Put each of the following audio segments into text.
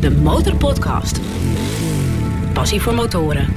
de Motorpodcast. Passie voor motoren.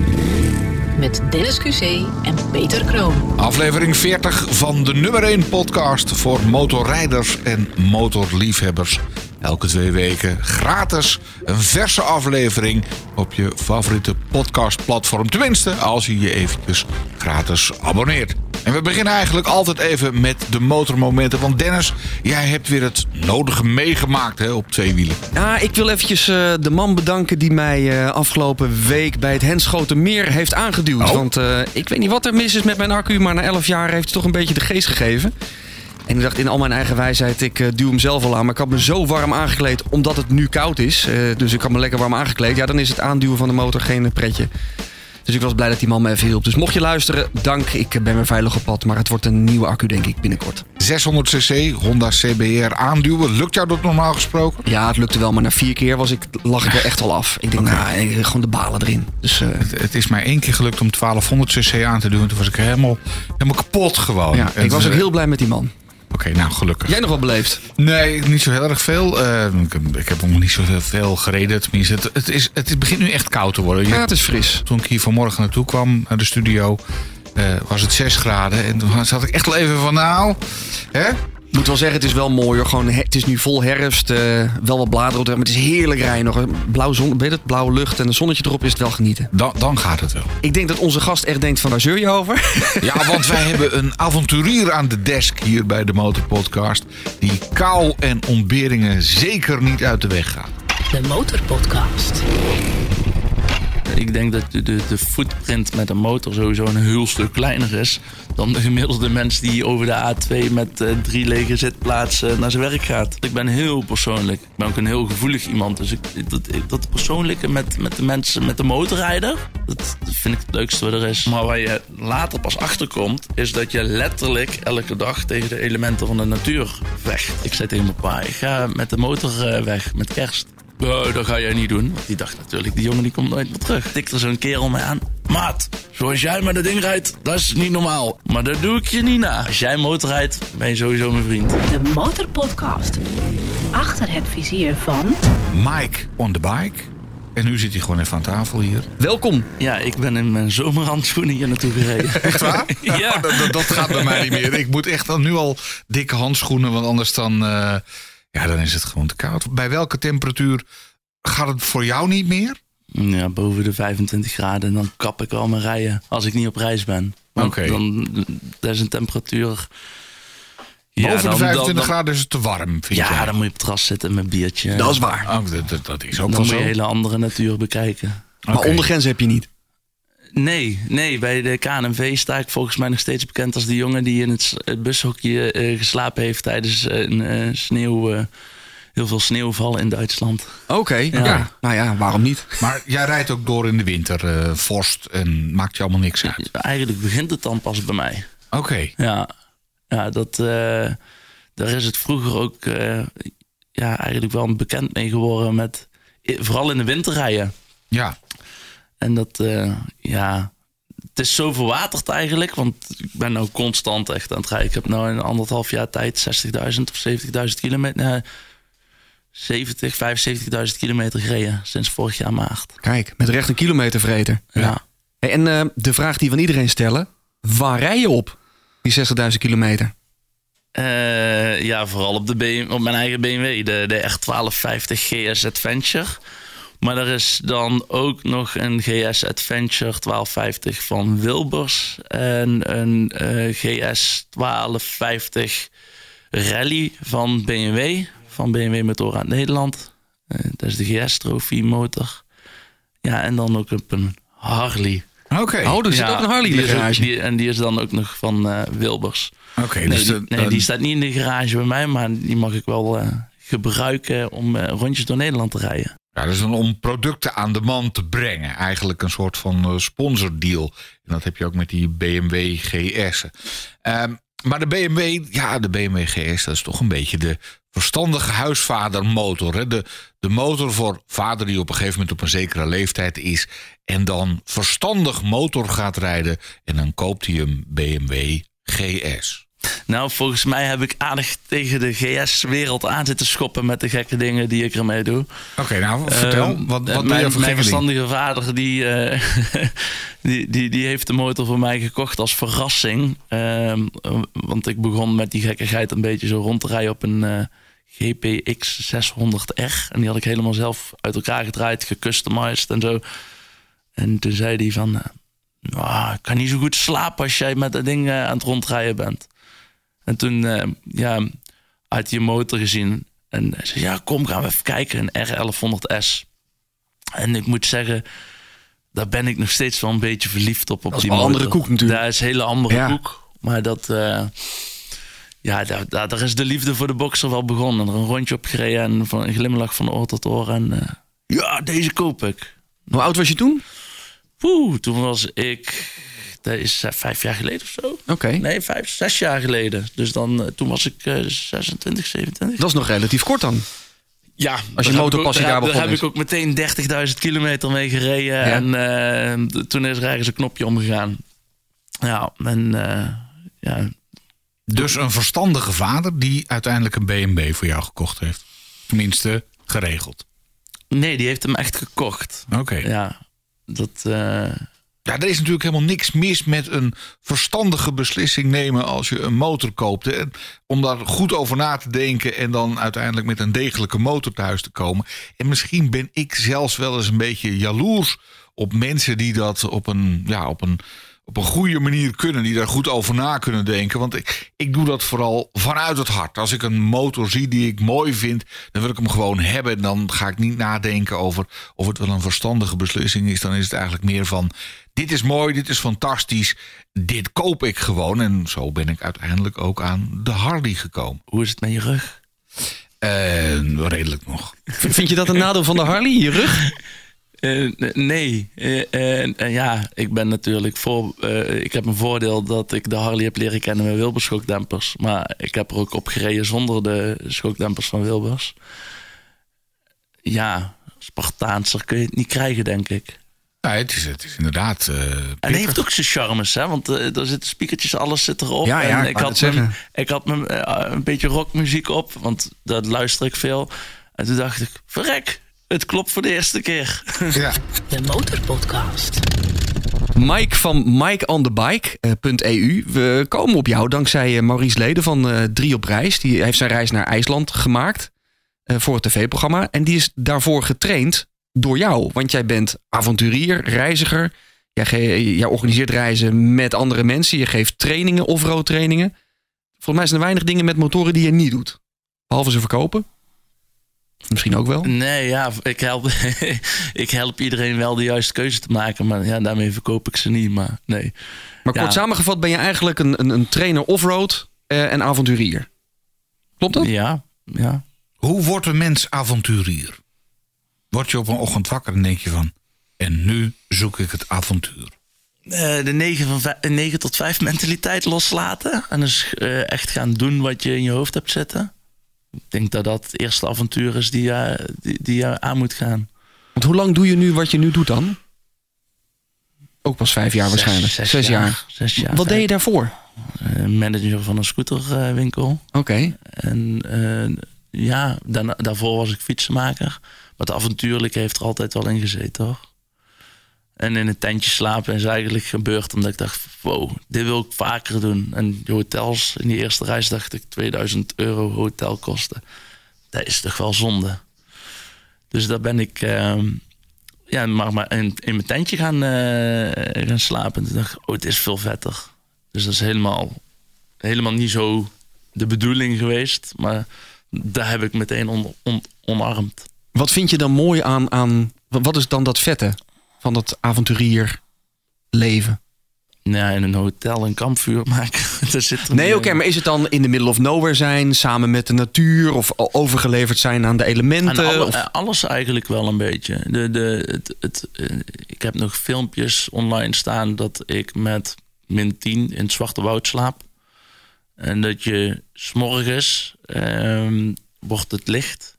Met Dennis QC en Peter Kroon. Aflevering 40 van de nummer 1 podcast voor motorrijders en motorliefhebbers. Elke twee weken gratis een verse aflevering op je favoriete podcastplatform. Tenminste, als je je eventjes gratis abonneert. En we beginnen eigenlijk altijd even met de motormomenten. Want Dennis, jij hebt weer het nodige meegemaakt hè, op twee wielen. Ja, ik wil eventjes eh, de man bedanken die mij eh, afgelopen week bij het Henschotenmeer heeft aangeduwd. Oh. Want eh, ik weet niet wat er mis is met mijn accu, maar na 11 jaar heeft het toch een beetje de geest gegeven. En ik dacht in al mijn eigen wijsheid, ik duw hem zelf al aan. Maar ik had me zo warm aangekleed omdat het nu koud is. Dus ik had me lekker warm aangekleed. Ja, dan is het aanduwen van de motor geen pretje. Dus ik was blij dat die man me even hielp. Dus mocht je luisteren, dank. Ik eh, ben weer veilig op pad. Maar het wordt een nieuwe accu, denk ik, binnenkort. 600cc Honda CBR aanduwen. Lukt jou dat normaal gesproken? Ja, het lukte wel. Maar na vier keer was ik, lag ik er echt al af. Ik denk, nou, eh, gewoon de balen erin. Dus eh, Het is mij één keer gelukt om 1200cc aan te doen. Toen was ik helemaal, helemaal kapot gewoon. ja, ik was ook heel blij met die man. Oké, nou gelukkig. Jij nog wel beleefd? Nee, niet zo heel erg veel. Eh, ik, heb- ik heb nog niet zo heel veel gereden. Tenminste, het, het, is, het begint nu echt koud te worden. Ja, het is fris. Toen ik hier vanmorgen naartoe kwam, naar de studio, eh, was het 6 graden. En toen zat ik echt wel even van, nou, hè? Ik moet wel zeggen, het is wel mooi hoor. Gewoon, he- het is nu vol herfst. eh, wel wat bladeren op de weg, maar het is heerlijk rijden nog. Blauw zon, weet het? Blauwe lucht en een zonnetje erop is het wel genieten. Dan, dan gaat het wel. Ik denk dat onze gast echt denkt van daar zeur je over. Ja, want wij hebben een avonturier aan de desk hier bij de Motorpodcast. Die kou en ontberingen zeker niet uit de weg gaat. De Motorpodcast. Ik denk dat de, de, de footprint met een motor sowieso een heel stuk kleiner is dan de gemiddelde mens die over de A2 met eh, drie lege zitplaatsen naar zijn werk gaat. Ik ben heel persoonlijk. Ik ben ook een heel gevoelig iemand. Dus ik, dat, dat persoonlijke met, met de mensen, met de motorrijder, dat, dat vind ik het leukste wat er is. Maar waar je later pas achterkomt, is dat je letterlijk elke dag tegen de elementen van de natuur vecht. Ik zei tegen mijn pa, ik ga met de motor eh, weg met kerst. Oh, dat ga jij niet doen. Want die dacht natuurlijk, die jongen die komt nooit meer terug. Tikte zo'n kerel mij aan. Maat, zoals jij met dat ding rijdt, dat is niet normaal. Maar dat doe ik je niet na. Als jij motorrijdt, ben je sowieso mijn vriend. De Motorpodcast. Achter het vizier van Mike on the bike. En nu zit hij gewoon even aan tafel hier. Welkom. Ja, ik ben in mijn zomerhandschoenen hier naartoe gereden. Echt waar? Ja. Oh, dat, dat, dat gaat bij mij niet meer. Ik moet echt dan nu al dikke handschoenen, want anders dan, eh, ja, dan is het gewoon te koud. Bij welke temperatuur gaat het voor jou niet meer? Ja, boven de 25 graden. Dan kap ik wel mijn rijden als ik niet op reis ben. Want Oké. Dan, dat is een temperatuur... Ja, Boven dan- de 25 dan- graden is het te warm, vind Ja, jij? dan moet je op het terras zitten met biertje. Dat is waar. Oh, dat, dat, is ook dan wel moet zo. je een hele andere natuur bekijken. Maar ondergrens heb je niet. Nee, nee, bij de KNV sta ik volgens mij nog steeds bekend als de jongen die in het, bushokje eh, geslapen heeft tijdens eh, een eh, sneeuw, eh, heel veel sneeuwval in Duitsland. Oké. Ja. Nou ja, waarom niet? Maar jij rijdt ook door in de winter, eh, vorst en maakt je allemaal niks uit. Eigenlijk begint het dan pas bij mij. Oké, Ja, ja dat, eh, daar is het vroeger ook eh, ja, eigenlijk wel bekend mee geworden met, vooral in de winter rijden. ja. En dat, eh, ja, het is zo verwaterd eigenlijk. Want ik ben nou constant echt aan het rijden. Ik heb nou in anderhalf jaar tijd 60.000 of 70.000 kilometer... nee, 70, 75.000 kilometer gereden sinds vorig jaar maart. Kijk, met recht een kilometervreter. Ja. Hey, en eh, de vraag die van iedereen stellen. Waar rij je op? Die 60.000 kilometer. Eh, ja, vooral op, de BM, op mijn eigen BMW, de, de R1250 GS Adventure. Maar er is dan ook nog een GS Adventure 1250 van Wilbers. En een eh, GS 1250 Rally van BMW. Van BMW Motorrad Nederland. Eh, dat is de GS Trophy motor. Ja, en dan ook op een Harley. Oké, Oh, er zit Ja, ook een Harley in die de ook- garage. die- en die is dan ook nog van eh, Wilbers. oké. Nee, dus de- nee, die staat niet in de garage bij mij, maar die mag ik wel eh, gebruiken om eh, rondjes door Nederland te rijden. Ja, dat is dan om producten aan de man te brengen. Eigenlijk een soort van eh, sponsordeal. En dat heb je ook met die BMW GS'en. Ehm, maar de BMW, ja, de BMW GS, dat is toch een beetje de verstandige huisvadermotor. Hè? De, de motor voor vader die op een gegeven moment op een zekere leeftijd is. En dan verstandig motor gaat rijden. En dan koopt hij een BMW GS. Nou, volgens mij heb ik aardig tegen de GS-wereld aan zitten schoppen met de gekke dingen die ik ermee doe. Oké, nou vertel. Ehm, wat wat doe je mijn, verstandige vader die, eh, die, die, die heeft de motor voor mij gekocht als verrassing. Ehm, want ik begon met die gekkigheid een beetje zo rond te rijden op een eh, GPX 600R. En die had ik helemaal zelf uit elkaar gedraaid, gecustomized en zo. En toen zei hij van... eh, "Nou, ik kan niet zo goed slapen als jij met dat ding aan het rondrijden bent. En toen eh, ja, had hij een motor gezien. En hij zei, ja, kom, gaan we even kijken. Een R1100S. En ik moet zeggen, daar ben ik nog steeds wel een beetje verliefd op. op Dat is die een andere koek natuurlijk. Dat is een hele andere Ja. koek. Maar dat... eh, ja, daar, daar, daar is de liefde voor de boxer wel begonnen. Er een rondje op gereden en van een glimlach van oor tot oor. En eh, ja, deze koop ik. Hoe oud was je toen? Poeh, toen was ik... Dat is eh, vijf jaar geleden of zo. Oké. Nee, vijf, zes jaar geleden. Dus dan, eh, toen was ik eh 26, 27. Dat is nog relatief kort dan. Ja, Als je daar heb motor ik ook- pas een daar heb- Daar heb ik ook meteen 30.000 kilometer mee gereden. Ja. En eh, toen is er ergens een knopje omgegaan. Ja, en eh, ja, Dus een verstandige vader die uiteindelijk een BMW voor jou gekocht heeft. Tenminste, geregeld. nee, die heeft hem echt gekocht. Oké. Ja. Ja, dat... eh, er is natuurlijk helemaal niks mis met een verstandige beslissing nemen als je een motor koopt. hè. Om daar goed over na te denken en dan uiteindelijk met een degelijke motor thuis te komen. En misschien ben ik zelfs wel eens een beetje jaloers op mensen die dat op een, ja, op een, op een goede manier kunnen. Die daar goed over na kunnen denken. Want ik, ik doe dat vooral vanuit het hart. Als ik een motor zie die ik mooi vind, dan wil ik hem gewoon hebben. En dan ga ik niet nadenken over of het wel een verstandige beslissing is. Dan is het eigenlijk meer van: dit is mooi, dit is fantastisch. Dit koop ik gewoon. En zo ben ik uiteindelijk ook aan de Harley gekomen. hoe is het met je rug? Eh, redelijk nog. Vind je dat een nadeel van de Harley, je rug? Eh, nee. Eh, eh, en ja, ik ben natuurlijk voor. eh, ik heb een voordeel dat ik de Harley heb leren kennen met Wilbers schokdempers. Maar ik heb er ook op gereden zonder de schokdempers van Wilbers. Ja, Spartaanser kun je het niet krijgen, denk ik. Ja, het, is, het is inderdaad. eh, En heeft ook zijn charmes, hè? Want eh, er zitten speakertjes, alles zit erop. Ja, ja, en ik had, mijn, ik had mijn, eh, een beetje rockmuziek op, want dat luister ik veel. En toen dacht ik, verrek, het klopt voor de eerste keer. Ja. De Motorpodcast. Mike van mikeonthebike.eu. We komen op jou dankzij eh, Maurice Leden van eh Drie op Reis. Die heeft zijn reis naar IJsland gemaakt eh, voor het tv-programma. En die is daarvoor getraind door jou. Want jij bent avonturier, reiziger. Jij, ge- jij organiseert reizen met andere mensen. Je geeft trainingen, off-road trainingen. Volgens mij zijn er weinig dingen met motoren die je niet doet. Behalve ze verkopen. Misschien ook wel. Nee, ja, ik help, ik help iedereen wel de juiste keuze te maken. Maar ja, daarmee verkoop ik ze niet. Maar nee. Maar Ja. kort samengevat ben je eigenlijk een, een, een trainer off-road eh, en avonturier. Klopt dat? Ja, ja. Hoe wordt een mens avonturier? Word je op een ochtend wakker en denk je van... en nu zoek ik het avontuur. Eh, de 9, van vij- 9 tot 5 mentaliteit loslaten. En dus eh, echt gaan doen wat je in je hoofd hebt zitten. Ik denk dat dat het eerste avontuur is die je, die, die je aan moet gaan. Want hoe lang doe je nu wat je nu doet dan? Ook pas vijf jaar waarschijnlijk. Zes, jaar. Zes jaar. Wat deed je daarvoor? Eh, manager van een scooterwinkel. Oké. En eh, ja, daarna, daarvoor was ik fietsenmaker. Maar het avontuurlijke heeft er altijd wel in gezeten hoor. En in een tentje slapen is eigenlijk gebeurd omdat ik dacht: wow, dit wil ik vaker doen. En die hotels, in die eerste reis dacht ik 2000 euro hotelkosten. Dat is toch wel zonde. Dus daar ben ik ehm, ja, maar, maar in, in mijn tentje gaan, eh, gaan slapen. En toen dacht ik: oh, het is veel vetter. Dus dat is helemaal, helemaal niet zo de bedoeling geweest. Maar daar heb ik meteen omarmd. Wat vind je dan mooi aan, aan... Wat is dan dat vette van dat avonturier leven? Ja, in een hotel een kampvuur maken. daar zit er Nee, oké, maar is het dan in the middle of nowhere zijn, samen met de natuur of overgeleverd zijn aan de Aan elementen? alle- of- eh, alles eigenlijk wel een beetje. De, de, het, het, eh, ik heb nog filmpjes online staan dat ik met min 10 in het Zwarte Woud slaap. En dat je s'morgens ehm wordt het licht.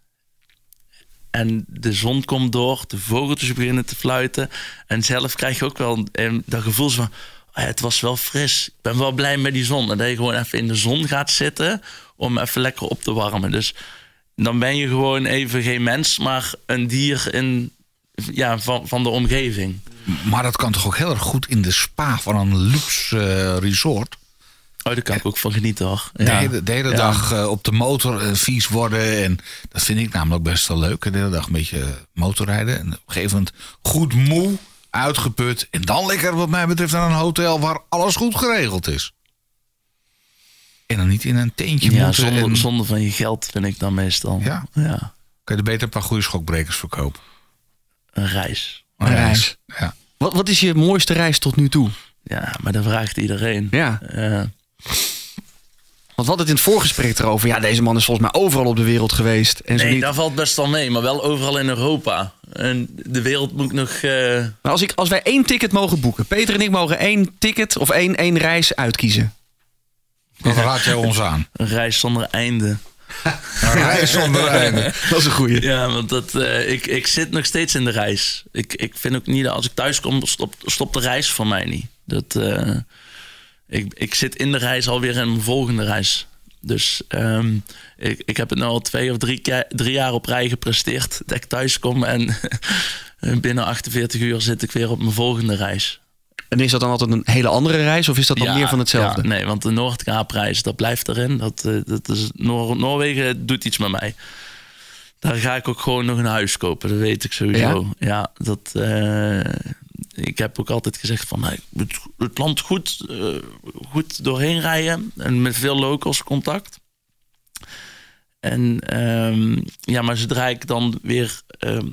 En de zon komt door, de vogeltjes beginnen te fluiten. En zelf krijg je ook wel dat gevoel van... het was wel fris. Ik ben wel blij met die zon. Dat je gewoon even in de zon gaat zitten om even lekker op te warmen. Dus dan ben je gewoon even geen mens, maar een dier in, ja, van, van de omgeving. Maar dat kan toch ook heel erg goed in de spa van een luxe eh, resort. Oh, daar kan ik ook van genieten hoor. De hele, de hele Ja. dag eh, op de motor eh, vies worden. En dat vind ik namelijk best wel leuk. De hele dag een beetje motorrijden. En op een gegeven moment goed moe, uitgeput. En dan lekker wat mij betreft naar een hotel waar alles goed geregeld is. En dan niet in een teentje Ja, moeten. zonder, en- zonder van je geld vind ik dan meestal. Ja. ja. Kan je er beter een paar goede schokbrekers verkopen. Een reis. Een reis. Ja. Wat, wat is je mooiste reis tot nu toe? Ja, maar dat vraagt iedereen. Ja. Eh, Want we hadden het in het voorgesprek erover. Ja, deze man is volgens mij overal op de wereld geweest. En zo nee, niet. daar valt best wel mee, maar wel overal in Europa. En de wereld moet nog eh, Maar als, ik, als wij één ticket mogen boeken. Peter en ik mogen één ticket of één, één reis uitkiezen. Wat raad jij ons aan? een reis zonder einde. Een reis zonder einde. Dat is een goeie. Ja, want dat, eh, ik, ik zit nog steeds in de reis. Ik, ik vind ook niet dat als ik thuis kom, stopt stop de reis voor mij niet. Dat, eh, ik, ik zit in de reis alweer in mijn volgende reis. Dus ehm, ik, ik heb het nu al twee of drie, drie jaar op rij gepresteerd. Dat ik thuis kom en binnen 48 uur zit ik weer op mijn volgende reis. En is dat dan altijd een hele andere reis? Of is dat dan Ja, meer van hetzelfde? ja, nee, want de Noordkaapreis, dat blijft erin. Dat, eh, dat is, Noor Noorwegen doet iets met mij. Daar ga ik ook gewoon nog een huis kopen, dat weet ik sowieso. Ja, dat, eh, ik heb ook altijd gezegd van nou, moet het land goed, eh, goed doorheen rijden. En met veel locals contact. En ehm, ja, maar zodra ik dan weer ehm,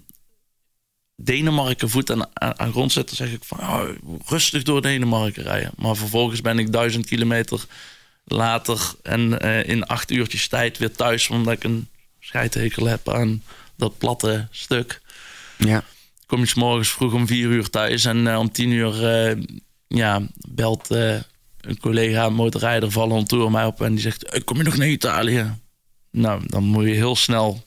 Denemarken voet aan, aan, aan grond zet, dan zeg ik van oh, rustig door Denemarken rijden. Maar vervolgens ben ik duizend kilometer later en eh, in acht uurtjes tijd weer thuis, omdat ik een scheidhekel heb aan dat platte stuk. Ja. Kom je 's morgens vroeg om vier uur thuis en eh, om tien uur eh, ja, belt eh, een collega een motorrijder vallen on tour mij op en die zegt: "Eh, Kom je nog naar Italië? Nou, dan moet je heel snel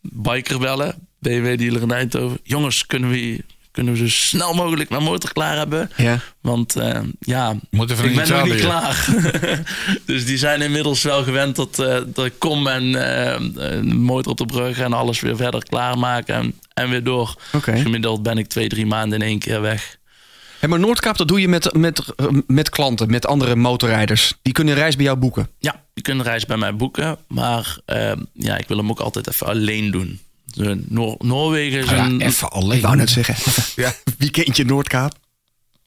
biker bellen, BMW dealer in Eindhoven. Jongens, kunnen we, kunnen we zo snel mogelijk mijn motor klaar hebben? Ja. Want eh, ja, Moet even ik naar ben nog niet klaar. dus die zijn inmiddels wel gewend dat, eh, dat ik kom en een motor op de brug en alles weer verder klaarmaken en, en weer door. Oké. Gemiddeld ben ik twee, drie maanden in één keer weg. Hey, maar Noordkaap, dat doe je met, met, met klanten, met andere motorrijders. Die kunnen een reis bij jou boeken. Ja, je kunt een reis bij mij boeken, maar ja, ik wil hem ook altijd even alleen doen. Noor- Noorwegen is Ja, een... even alleen. Ik wou net zeggen. Ja. Weekendje Noordkaap.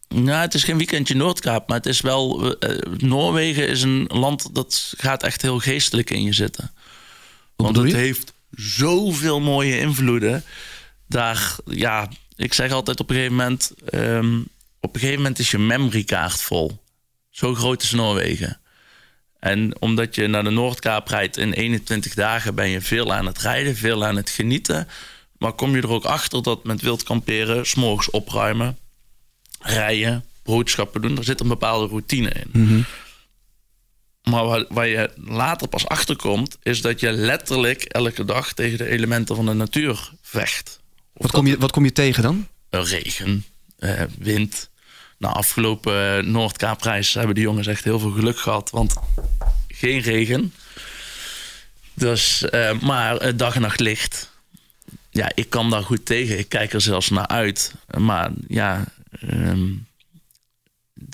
Nou, het is geen weekendje Noordkaap, maar het is wel. eh, Noorwegen is een land dat gaat echt heel geestelijk in je zitten. Want het heeft zoveel mooie invloeden. Daar, ja, ik zeg altijd op een gegeven moment. ehm, op een gegeven moment is je memorykaart vol. Zo groot is Noorwegen. En omdat je naar de Noordkaap rijdt in 21 dagen, ben je veel aan het rijden, veel aan het genieten. Maar kom je er ook achter dat met wild kamperen, s'morgens opruimen, rijden, boodschappen doen, er zit een bepaalde routine in. Maar waar, waar je later pas achter komt, is dat je letterlijk elke dag tegen de elementen van de natuur vecht. Of Wat kom, je, wat kom je tegen dan? regen, eh, wind. Nou, afgelopen eh, Noordkaapreis hebben die jongens echt heel veel geluk gehad, want geen regen. Dus, eh, maar eh, dag en nacht licht. Ja, ik kan daar goed tegen. Ik kijk er zelfs naar uit. Maar ja, ehm,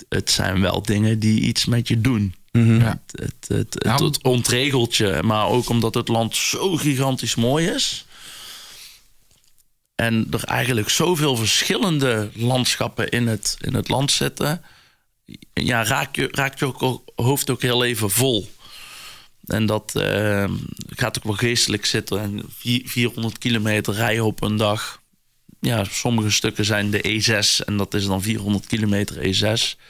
het zijn wel dingen die iets met je doen. Ja. Het, het, het, het, het ontregelt je, maar ook omdat het land zo gigantisch mooi is. En er eigenlijk zoveel verschillende landschappen in het, in het land zitten. Ja, raakt je, raakt je ook, hoofd ook heel even vol. En dat eh, gaat ook wel geestelijk zitten. En vier- 400 kilometer rijden op een dag. Ja, sommige stukken zijn de E6 en dat is dan 400 kilometer E6.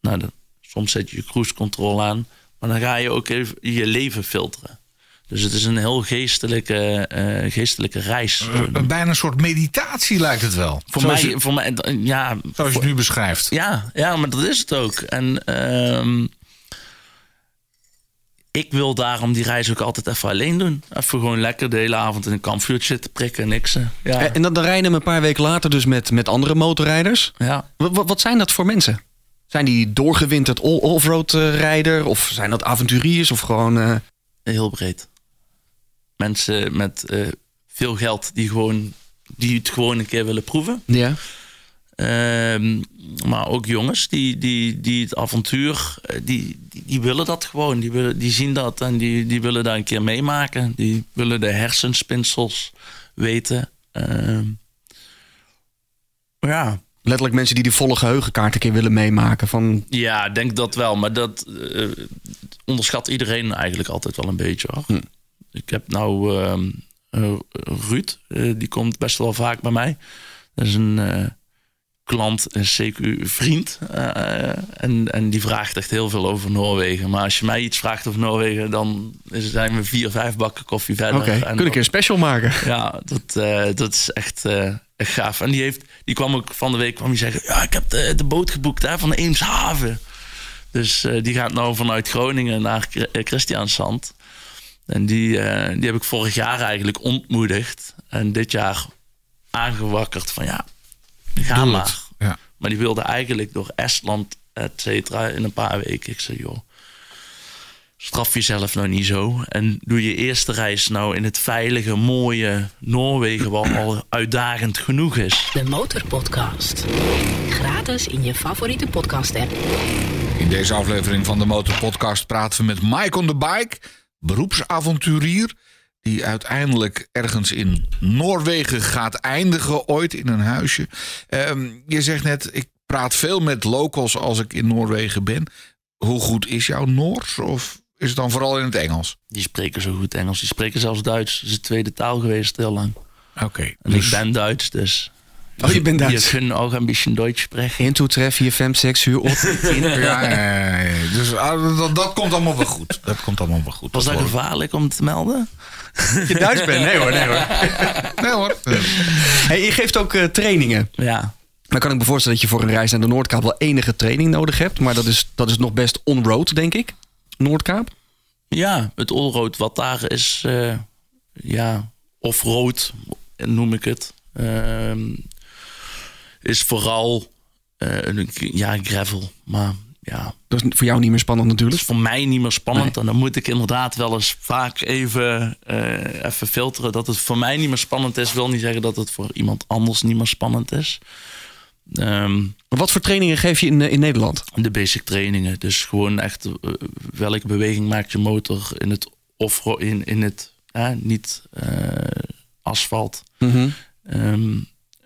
Nou, soms zet je je cruise control aan. Maar dan ga je ook even je leven filteren. Dus het is een heel geestelijke, eh, geestelijke reis. Eh, Bijna een soort meditatie lijkt het wel. voor, zoals mij, je, voor mij, ja, zoals je het nu beschrijft. ja, ja, maar dat is het ook. En ehm, ik wil daarom die reis ook altijd even alleen doen. Even gewoon lekker de hele avond in een kampvuurtje zitten prikken, niksen. Ja, Eh, En dan, dan rijden we een paar weken later dus met, met andere motorrijders. ja. Wat, zijn dat voor mensen? Zijn die doorgewinterd all- off-road rijder? Of zijn dat avonturiers? Of gewoon... eh, Heel breed. Mensen met eh, veel geld die, gewoon, die het gewoon een keer willen proeven. ja. Ehm, maar ook jongens die, die, die het avontuur, eh, die, die, die willen dat gewoon. Die, willen, die zien dat en die, die willen daar een keer meemaken. Die willen de hersenspinsels weten. Ehm, ja, Letterlijk mensen die die volle geheugenkaart een keer willen meemaken. Van, ja, ik denk dat wel. Maar dat eh, onderschat iedereen eigenlijk altijd wel een beetje. Hoor. Hm. Ik heb nou ehm, eh, Ruud, eh, die komt best wel vaak bij mij. Dat is een eh, klant, een CQ-vriend. en, en die vraagt echt heel veel over Noorwegen. Maar als je mij iets vraagt over Noorwegen, dan zijn we vier, vijf bakken koffie verder. Oké, kun ik een dan- keer een special maken? ja, dat, dat is echt, echt gaaf. En die, heeft, die kwam ook van de week kwam die zeggen... ja, ik heb de, de boot geboekt hè, van de Eemshaven. Dus die gaat nou vanuit Groningen naar Chr- Christiansand. En die, eh, die heb ik vorig jaar eigenlijk ontmoedigd. En dit jaar aangewakkerd van ja, ga Doe maar. het. Ja. Maar die wilde eigenlijk door Estland, et cetera, in een paar weken. Ik zei, joh, straf jezelf nou niet zo. En doe je eerste reis nou in het veilige, mooie Noorwegen... wat al uitdagend genoeg is. De Motorpodcast. Gratis in je favoriete podcast app. In deze aflevering van de Motorpodcast praten we met Mike on the Bike, beroepsavonturier, die uiteindelijk ergens in Noorwegen gaat eindigen, ooit in een huisje. Ehm, je zegt net, ik praat veel met locals als ik in Noorwegen ben. Hoe goed is jouw Noors? Of is het dan vooral in het Engels? Die spreken zo goed Engels. Die spreken zelfs Duits. Dat is de tweede taal geweest heel lang. Oké. En dus- ik ben Duits, dus... Oh, je bent Duits. Je kunt ook een beetje Duits spreken. 1, 2, 3, 4, 5, 6, 7, 8, 10. Ja, ja, ja, ja. Dus ah, dat, dat komt allemaal wel goed. Dat komt allemaal wel goed. Was dat gevaarlijk om te melden? je Duits bent? Nee hoor, nee hoor. Nee hoor. Hey, je geeft ook eh, trainingen. Ja. Dan kan ik me voorstellen dat je voor een reis naar de Noordkaap wel enige training nodig hebt. Maar dat is, dat is nog best on-road, denk ik. Noordkaap. Ja, het allroad wat daar is, eh, ja, off-road noem ik het, ehm, is vooral eh, een, ja, gravel. Maar ja, Dat is voor jou niet meer spannend dat natuurlijk. is voor mij niet meer spannend. En dan moet ik inderdaad wel eens vaak even, eh, even filteren. Dat het voor mij niet meer spannend is, wil niet zeggen dat het voor iemand anders niet meer spannend is. Maar wat voor trainingen geef je in, eh, in Nederland? de basic trainingen. Dus gewoon echt welke beweging maakt je motor in het off in, in het niet asfalt. Ehm,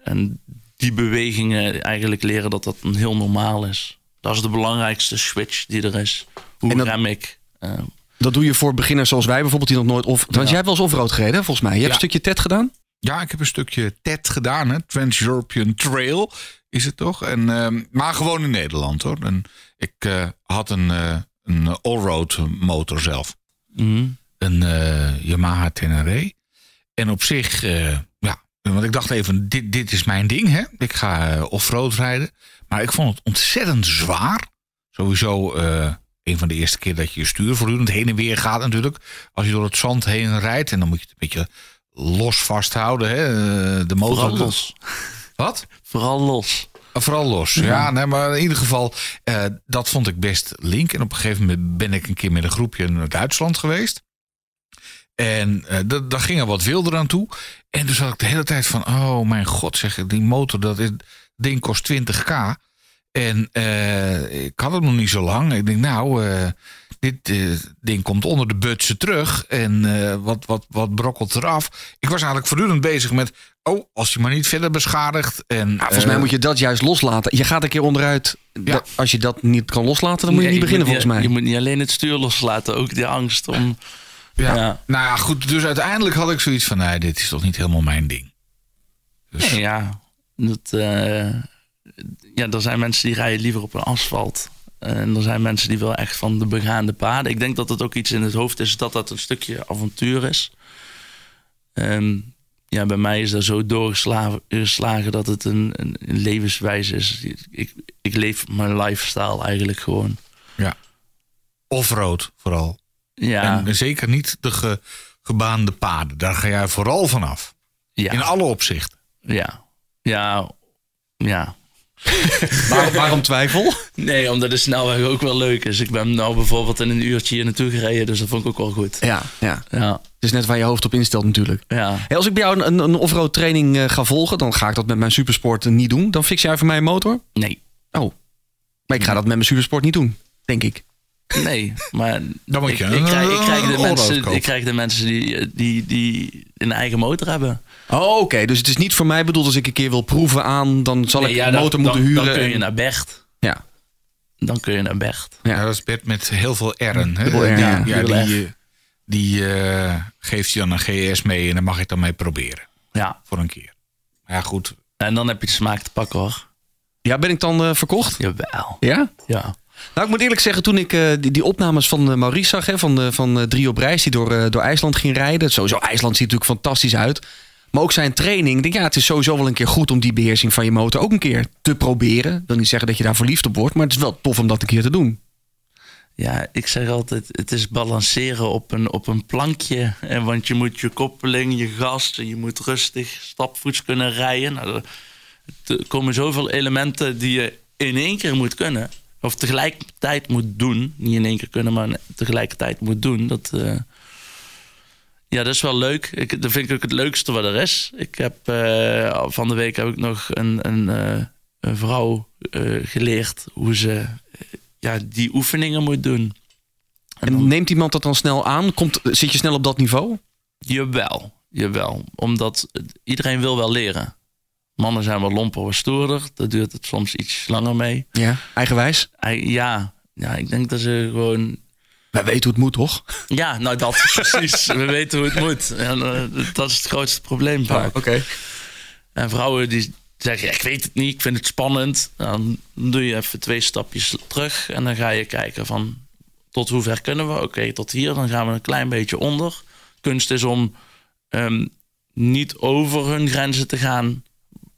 en die bewegingen eigenlijk leren dat dat een heel normaal is. Dat is de belangrijkste switch die er is. Hoe En dat- rem ik? Eh, Dat doe je voor beginners zoals wij bijvoorbeeld, die nog nooit off... Want Ja. jij hebt wel eens offroad gereden, volgens mij. Je hebt Ja. een stukje TED gedaan? Ja, ik heb een stukje TED gedaan, hè? Trans-European Trail is het toch? En, ehm, maar gewoon in Nederland hoor. En ik eh, had een, eh, een allroad motor zelf. mhm. Een eh, Yamaha Tenere. En op zich, eh, ja, want ik dacht even, dit, dit is mijn ding, hè? Ik ga eh, offroad rijden. Maar ik vond het ontzettend zwaar. Sowieso eh, een van de eerste keer dat je je stuur voortdurend heen en weer gaat natuurlijk. Als je door het zand heen rijdt en dan moet je het een beetje los vasthouden, hè? eh, De motor. Vooral los. Wat? Vooral los. Vooral los. Ja, nee, maar in ieder geval, dat vond ik best link. En op een gegeven moment ben ik een keer met een groepje naar Duitsland geweest. En eh da- daar ging er wat wilder aan toe. En toen zat ik de hele tijd van, oh mijn god, zeg, die motor, dat is, ding kost 20k. En eh, ik had het nog niet zo lang. Ik denk, nou, eh, dit ding komt onder de butsen terug. En eh, wat, wat, wat brokkelt eraf. Ik was eigenlijk voortdurend bezig met, oh, als je maar niet verder beschadigt. En, Nou, volgens mij moet je dat juist loslaten. Je gaat een keer onderuit. Ja. Dat- als je dat niet kan loslaten, dan moet je Nee, niet beginnen volgens mij. Je moet niet alleen het stuur loslaten, ook die angst om... Ja. Ja. Nou ja, goed. Dus uiteindelijk had ik zoiets van, nee, dit is toch niet helemaal mijn ding. Dus, Nee, ja. Dat, eh, ja, er zijn mensen die rijden liever op een asfalt. En er zijn mensen die wel echt van de begaande paden. Ik denk dat het ook iets in het hoofd is dat dat een stukje avontuur is. Ehm, ja, bij mij is dat zo doorgeslagen geslagen dat het een, een, een levenswijze is. Ik, ik leef mijn lifestyle eigenlijk gewoon. Offroad vooral. Ja, En zeker niet de ge- gebaande paden. Daar ga jij vooral vanaf. ja, In alle opzichten. ja, ja, ja. Waarom, waarom twijfel? Nee, omdat de snelweg ook wel leuk is. Ik ben nou bijvoorbeeld in een uurtje hier naartoe gereden, dus dat vond ik ook wel goed. Ja, ja. Ja, Het is net waar je hoofd op instelt natuurlijk. ja. Hey, als ik bij jou een, een offroad training eh, ga volgen, dan ga ik dat met mijn supersport eh, niet doen. Dan fix jij voor mij een motor? Nee, Oh. Maar ik ga dat met mijn supersport niet doen, denk ik. Nee. Maar Dan moet ik, je ik, een, krijg, ik, krijg de mensen, kopen. ik krijg de mensen die, die, die een eigen motor hebben. Oh, oké. Dus het is niet voor mij bedoeld als ik een keer wil proeven aan, dan zal Nee, ik ja, een motor dan, moeten huren. Dan kun je naar Bert. Ja. Dan kun je naar Bert. Ja. Ja, dat is Bert met heel veel R'en. hè? Die, ja. ja, die, eh, die eh, geeft je dan een GS mee en dan mag ik dan mee proberen. Ja. Voor een keer. Ja, goed. En dan heb je de smaak te pakken hoor. ja, ben ik dan eh, verkocht? Jawel. Ja? Ja. Nou, ik moet eerlijk zeggen, toen ik eh, die, opnames van eh, Maurice zag, hè, van, de, van eh, Drie op reis, die door, eh, door IJsland ging rijden. Sowieso, IJsland ziet natuurlijk fantastisch uit. Maar ook zijn training. Ik denk, ja, het is sowieso wel een keer goed om die beheersing van je motor ook een keer te proberen. Ik wil niet zeggen dat je daar verliefd op wordt, maar het is wel tof om dat een keer te doen. Ja, ik zeg altijd, het is balanceren op een, op een plankje. En want je moet je koppeling, je gas, je moet rustig stapvoets kunnen rijden. Nou, er komen zoveel elementen die je in één keer moet kunnen. Of tegelijkertijd moet doen. Niet in één keer kunnen, maar tegelijkertijd moet doen. Dat, eh, ja, dat is wel leuk. Ik, dat vind ik ook het leukste wat er is. Ik heb, eh, van de week heb ik nog een, een, eh, een vrouw geleerd hoe ze ja, die oefeningen moet doen. En En neemt iemand dat dan snel aan? Komt, zit je snel op dat niveau? Jawel, jawel. Omdat iedereen wil wel leren. Mannen zijn wel lomper, wat stoerder. Daar duurt het soms iets langer mee. Ja. Eigenwijs? Ja, ja, ik denk dat ze gewoon... Wij weten hoe het moet, toch? Ja, nou dat, precies. We weten hoe het moet. En eh, dat is het grootste probleem vaak. Oké. En vrouwen die zeggen, ja, ik weet het niet, ik vind het spannend. Dan doe je even twee stapjes terug en dan ga je kijken van tot hoe ver kunnen we? Oké, tot hier, dan gaan we een klein beetje onder. Kunst is om ehm, niet over hun grenzen te gaan,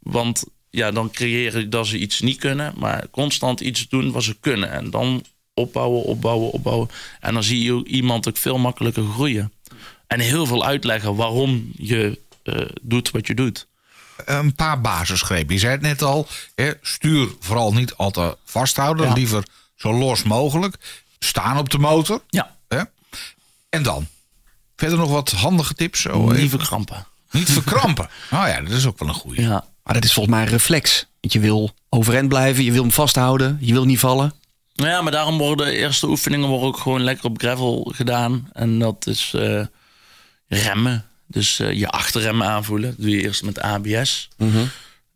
want ja, dan creëer ik dat ze iets niet kunnen, maar constant iets doen wat ze kunnen. En dan opbouwen, opbouwen, opbouwen. En dan zie je iemand ook veel makkelijker groeien. En heel veel uitleggen waarom je eh, doet wat je doet. Een paar basisgrepen. Je zei het net al. Hè, stuur vooral niet al te vasthouden. Ja. Liever zo los mogelijk. Staan op de motor. Ja, Hè? En dan? Verder nog wat handige tips? Zo, niet even. verkrampen. Niet verkrampen. Nou ja, dat is ook wel een goeie. Ja. Maar dat is volgens mij een reflex. Want je wil overeind blijven, je wil hem vasthouden, je wil niet vallen. Nou ja, maar daarom worden de eerste oefeningen worden ook gewoon lekker op gravel gedaan. En dat is eh, remmen. Dus eh, je achterremmen aanvoelen. Dat doe je eerst met ABS.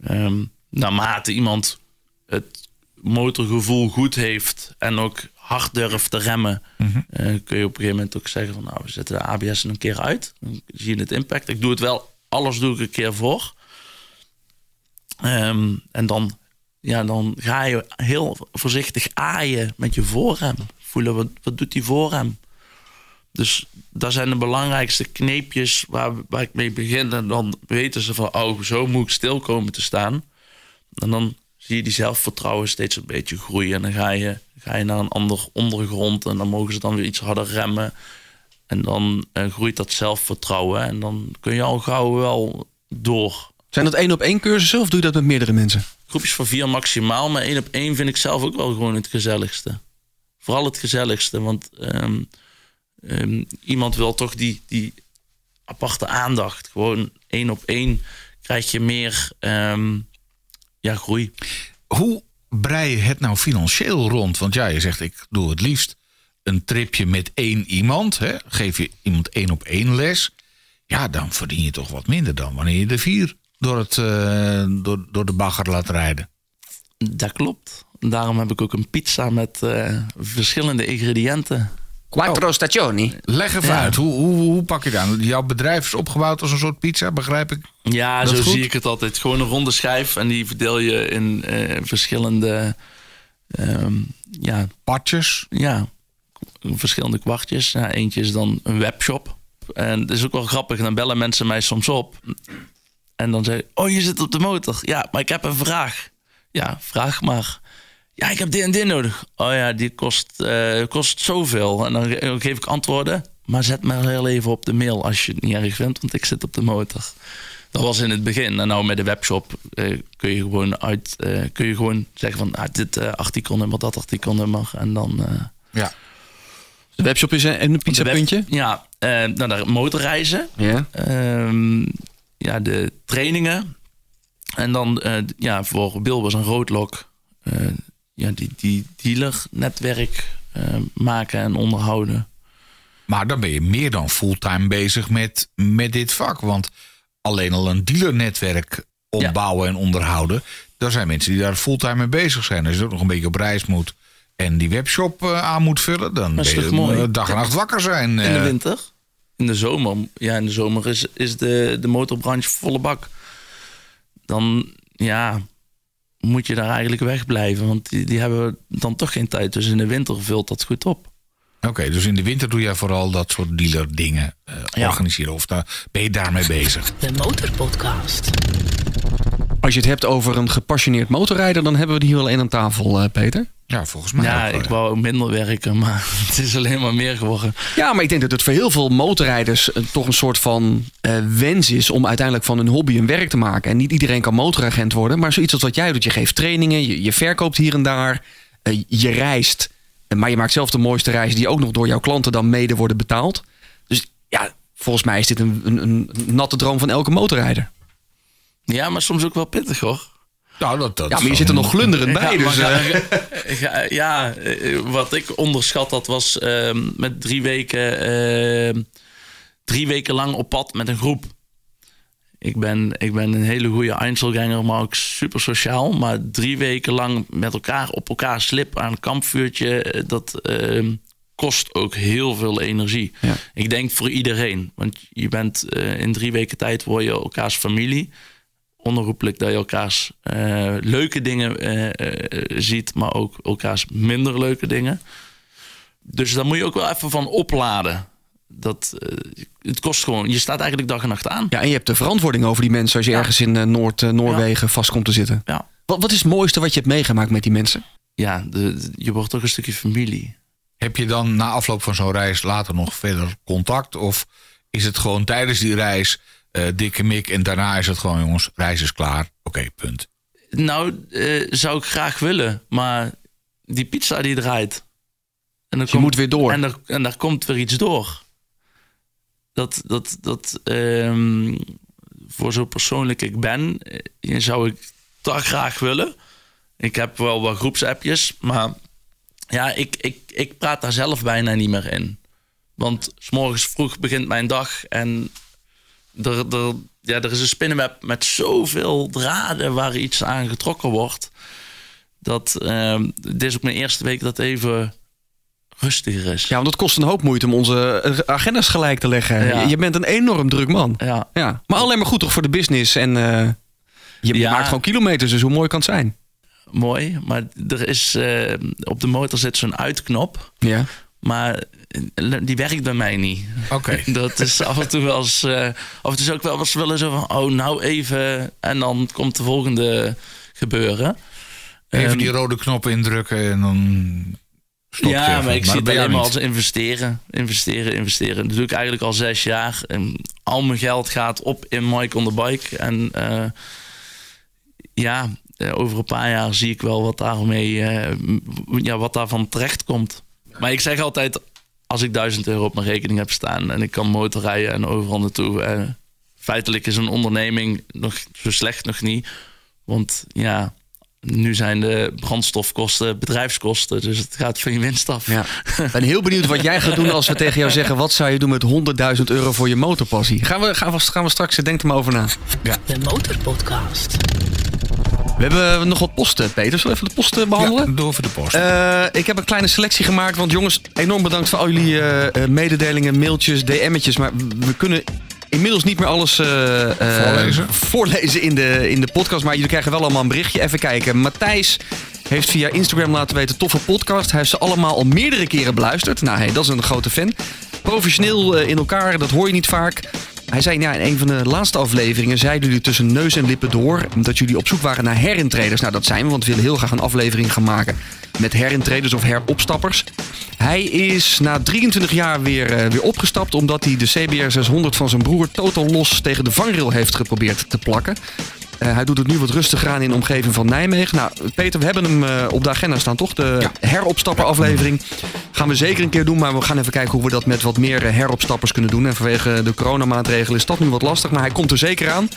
Ehm, naarmate iemand het motorgevoel goed heeft en ook hard durft te remmen, eh, kun je op een gegeven moment ook zeggen van nou, we zetten de ABS een keer uit. Dan zie je het impact. Ik doe het wel, alles doe ik een keer voor. Ehm, en dan, ja, dan ga je heel voorzichtig aaien met je voorrem. Voelen wat, wat doet die voorrem. Dus dat zijn de belangrijkste kneepjes waar, waar ik mee begin. En dan weten ze van, oh, zo moet ik stil komen te staan. En dan zie je die zelfvertrouwen steeds een beetje groeien. En dan ga je, ga je naar een ander ondergrond. En dan mogen ze dan weer iets harder remmen. En dan eh, groeit dat zelfvertrouwen. En dan kun je al gauw wel door. Zijn dat één op één cursussen of doe je dat met meerdere mensen? Groepjes van vier maximaal. Maar één op één vind ik zelf ook wel gewoon het gezelligste. Vooral het gezelligste. Want ehm, ehm, iemand wil toch die, die aparte aandacht. Gewoon één op één krijg je meer ehm, ja, groei. Hoe brei je het nou financieel rond? Want ja, je zegt ik doe het liefst een tripje met één iemand. Hè? Geef je iemand één op één les. Ja, dan verdien je toch wat minder dan wanneer je de vier door, het, eh, door, door de bagger laat rijden. Dat klopt. Daarom heb ik ook een pizza met eh, verschillende ingrediënten. Quattro stagioni. Leg even Ja. uit, hoe, hoe, hoe pak je dat aan? Jouw bedrijf is opgebouwd als een soort pizza, begrijp ik? Ja, zo goed. zie ik het altijd. Gewoon een ronde schijf en die verdeel je in eh, verschillende, ehm, ja, Patjes. ja, verschillende kwartjes. Ja, eentje is dan een webshop. En het is ook wel grappig. Dan bellen mensen mij soms op. En dan zeggen oh, je zit op de motor. Ja, maar ik heb een vraag. Ja, vraag maar. Ja, ik heb dit en dit nodig. Oh ja, die kost, eh, kost zoveel. En dan ge- dan geef ik antwoorden. Maar zet me heel even op de mail als je het niet erg vindt, want ik zit op de motor. Dat was in het begin. En nou met de webshop eh, kun je gewoon uit, eh, kun je gewoon zeggen van ah, dit uh, artikelnummer, dat artikelnummer. En dan. ja. De webshop is een, een pizzapuntje? Ja, nou, daar motorreizen. Ja. Ehm, ja, de trainingen. En dan ja, voor Bilbos en Roodlok. ja, die, die dealernetwerk maken en onderhouden. Maar dan ben je meer dan fulltime bezig met, met dit vak. Want alleen al een dealernetwerk opbouwen en onderhouden. Daar zijn mensen die daar fulltime mee bezig zijn. Als je ook nog een beetje op reis moet en die webshop uh, aan moet vullen, dan ben je mooi. dag en nacht wakker zijn. In de eh. winter? In de zomer? Ja, in de zomer is, is de, de motorbranche volle bak. Dan, ja, moet je daar eigenlijk wegblijven. Want die, die hebben dan toch geen tijd. Dus in de winter vult dat goed op. Oké, dus in de winter doe jij vooral dat soort dealer dingen uh, organiseren. Of daar, ben je daarmee bezig? De Motorpodcast. Als je het hebt over een gepassioneerd motorrijder, dan hebben we die hier wel één aan tafel, uh, Peter. Ja, volgens mij. Ja, ik wou minder werken, maar het is alleen maar meer geworden. Ja, maar ik denk dat het voor heel veel motorrijders uh, toch een soort van wens is om uiteindelijk van hun hobby een werk te maken. En niet iedereen kan motoragent worden, maar zoiets als wat jij doet. Je geeft trainingen, je, je verkoopt hier en daar, je reist. Maar je maakt zelf de mooiste reis die ook nog door jouw klanten dan mede worden betaald. Dus ja, volgens mij is dit een, een, een natte droom van elke motorrijder. Ja, maar soms ook wel pittig hoor. Nou, dat, dat ja, maar je zit er nog glunderend bij. dus, uh... ja, eh, wat ik onderschat had was uh, met drie weken, uh, drie weken lang op pad met een groep. Ik ben, ik ben een hele goede Einzelganger, maar ook super sociaal. Maar drie weken lang met elkaar op elkaar slip aan een kampvuurtje, eh, dat uh, kost ook heel veel energie. Ja. Ik denk voor iedereen. Want je bent uh, in drie weken tijd word je elkaars familie. Onherroepelijk dat je elkaars uh, leuke dingen ziet, maar ook elkaars minder leuke dingen. Dus daar moet je ook wel even van opladen dat, uh, het kost gewoon. Je staat eigenlijk dag en nacht aan. Ja, en je hebt de verantwoording over die mensen als je ergens in uh, Noord, uh, Noorwegen ja. vast komt te zitten. Ja. Wat, wat is het mooiste wat je hebt meegemaakt met die mensen? Ja, de, je wordt toch een stukje familie. Heb je dan na afloop van zo'n reis later nog verder contact? Of is het gewoon tijdens die reis dikke mik en daarna is het gewoon, jongens, reis is klaar. Oké, punt. Nou, zou ik graag willen, maar die pizza die draait. En dan dus je moet weer door. En, er, en daar komt weer iets door dat, dat, dat um, voor zo persoonlijk ik ben, eh, zou ik dat graag willen. Ik heb wel wat groepsappjes, maar ja, ik, ik, ik praat daar zelf bijna niet meer in. Want s morgens vroeg begint mijn dag en er, er, ja, er is een spinnenweb met zoveel draden waar iets aan getrokken wordt. Dat uh, dit is ook mijn eerste week dat even rustiger is. Ja, want het kost een hoop moeite om onze eh, agendas gelijk te leggen. Je, bent een enorm druk man. Ja. ja. Maar alleen maar goed toch voor de business. En uh, je maakt gewoon kilometers, dus hoe mooi kan het zijn? Mooi, maar er is uh, op de motor zit zo'n uitknop. Ja. Maar die werkt bij mij niet. Oké. Dat is af en toe wel eens. Uh, of het is ook wel eens willen zo van. Oh, nou even. En dan komt de volgende gebeuren. Even um, die rode knop indrukken en dan ja, maar ik zie het alleen maar als investeren. Investeren, investeren. Dat doe ik eigenlijk al zes jaar. En al mijn geld gaat op in Mike on the Bike. En uh, ja, eh, over een paar jaar zie ik wel wat daarmee, uh, ja, wat daarvan terecht komt. Maar ik zeg altijd, als ik duizend euro op mijn rekening heb staan en ik kan motorrijden en overal naartoe. feitelijk is een onderneming nog zo slecht nog niet. Want ja, nu zijn de brandstofkosten bedrijfskosten, dus het gaat van je winst af. Ja. Ik ben heel benieuwd wat jij gaat doen als we tegen jou zeggen: wat zou je doen met 100.000 euro voor je motorpassie? Gaan we, gaan we, gaan we straks, denk er maar over na. Ja. De Motorpodcast. We hebben nog wat posten, Peter. Zullen we even de posten behandelen? Ja, door voor de post. Uh, ik heb een kleine selectie gemaakt. Want jongens, enorm bedankt voor al jullie uh, mededelingen, mailtjes, DM'tjes. Maar we kunnen inmiddels niet meer alles uh, voorlezen. voorlezen in de, in de podcast. Maar jullie krijgen wel allemaal een berichtje. Even kijken. Matthijs heeft via Instagram laten weten: toffe podcast. Hij heeft ze allemaal al meerdere keren beluisterd. Nou, hey, dat is een grote fan. Professioneel in elkaar, dat hoor je niet vaak. Hij zei ja, in een van de laatste afleveringen zeiden jullie tussen neus en lippen door dat jullie op zoek waren naar herintreders. Nou, dat zijn we, want we willen heel graag een aflevering gaan maken met herintreders of heropstappers. Hij is na 23 jaar weer, eh, weer opgestapt omdat hij de CBR 600 van zijn broer totaal los tegen de vangrail heeft geprobeerd te plakken. Eh, hij doet het nu wat rustiger aan in de omgeving van Nijmegen. Nou, Peter, we hebben hem eh, op de agenda staan, toch? De Ja. heropstapperaflevering. Gaan we zeker een keer doen, maar we gaan even kijken hoe we dat met wat meer eh, heropstappers kunnen doen. En vanwege de coronamaatregelen is dat nu wat lastig, maar hij komt er zeker aan.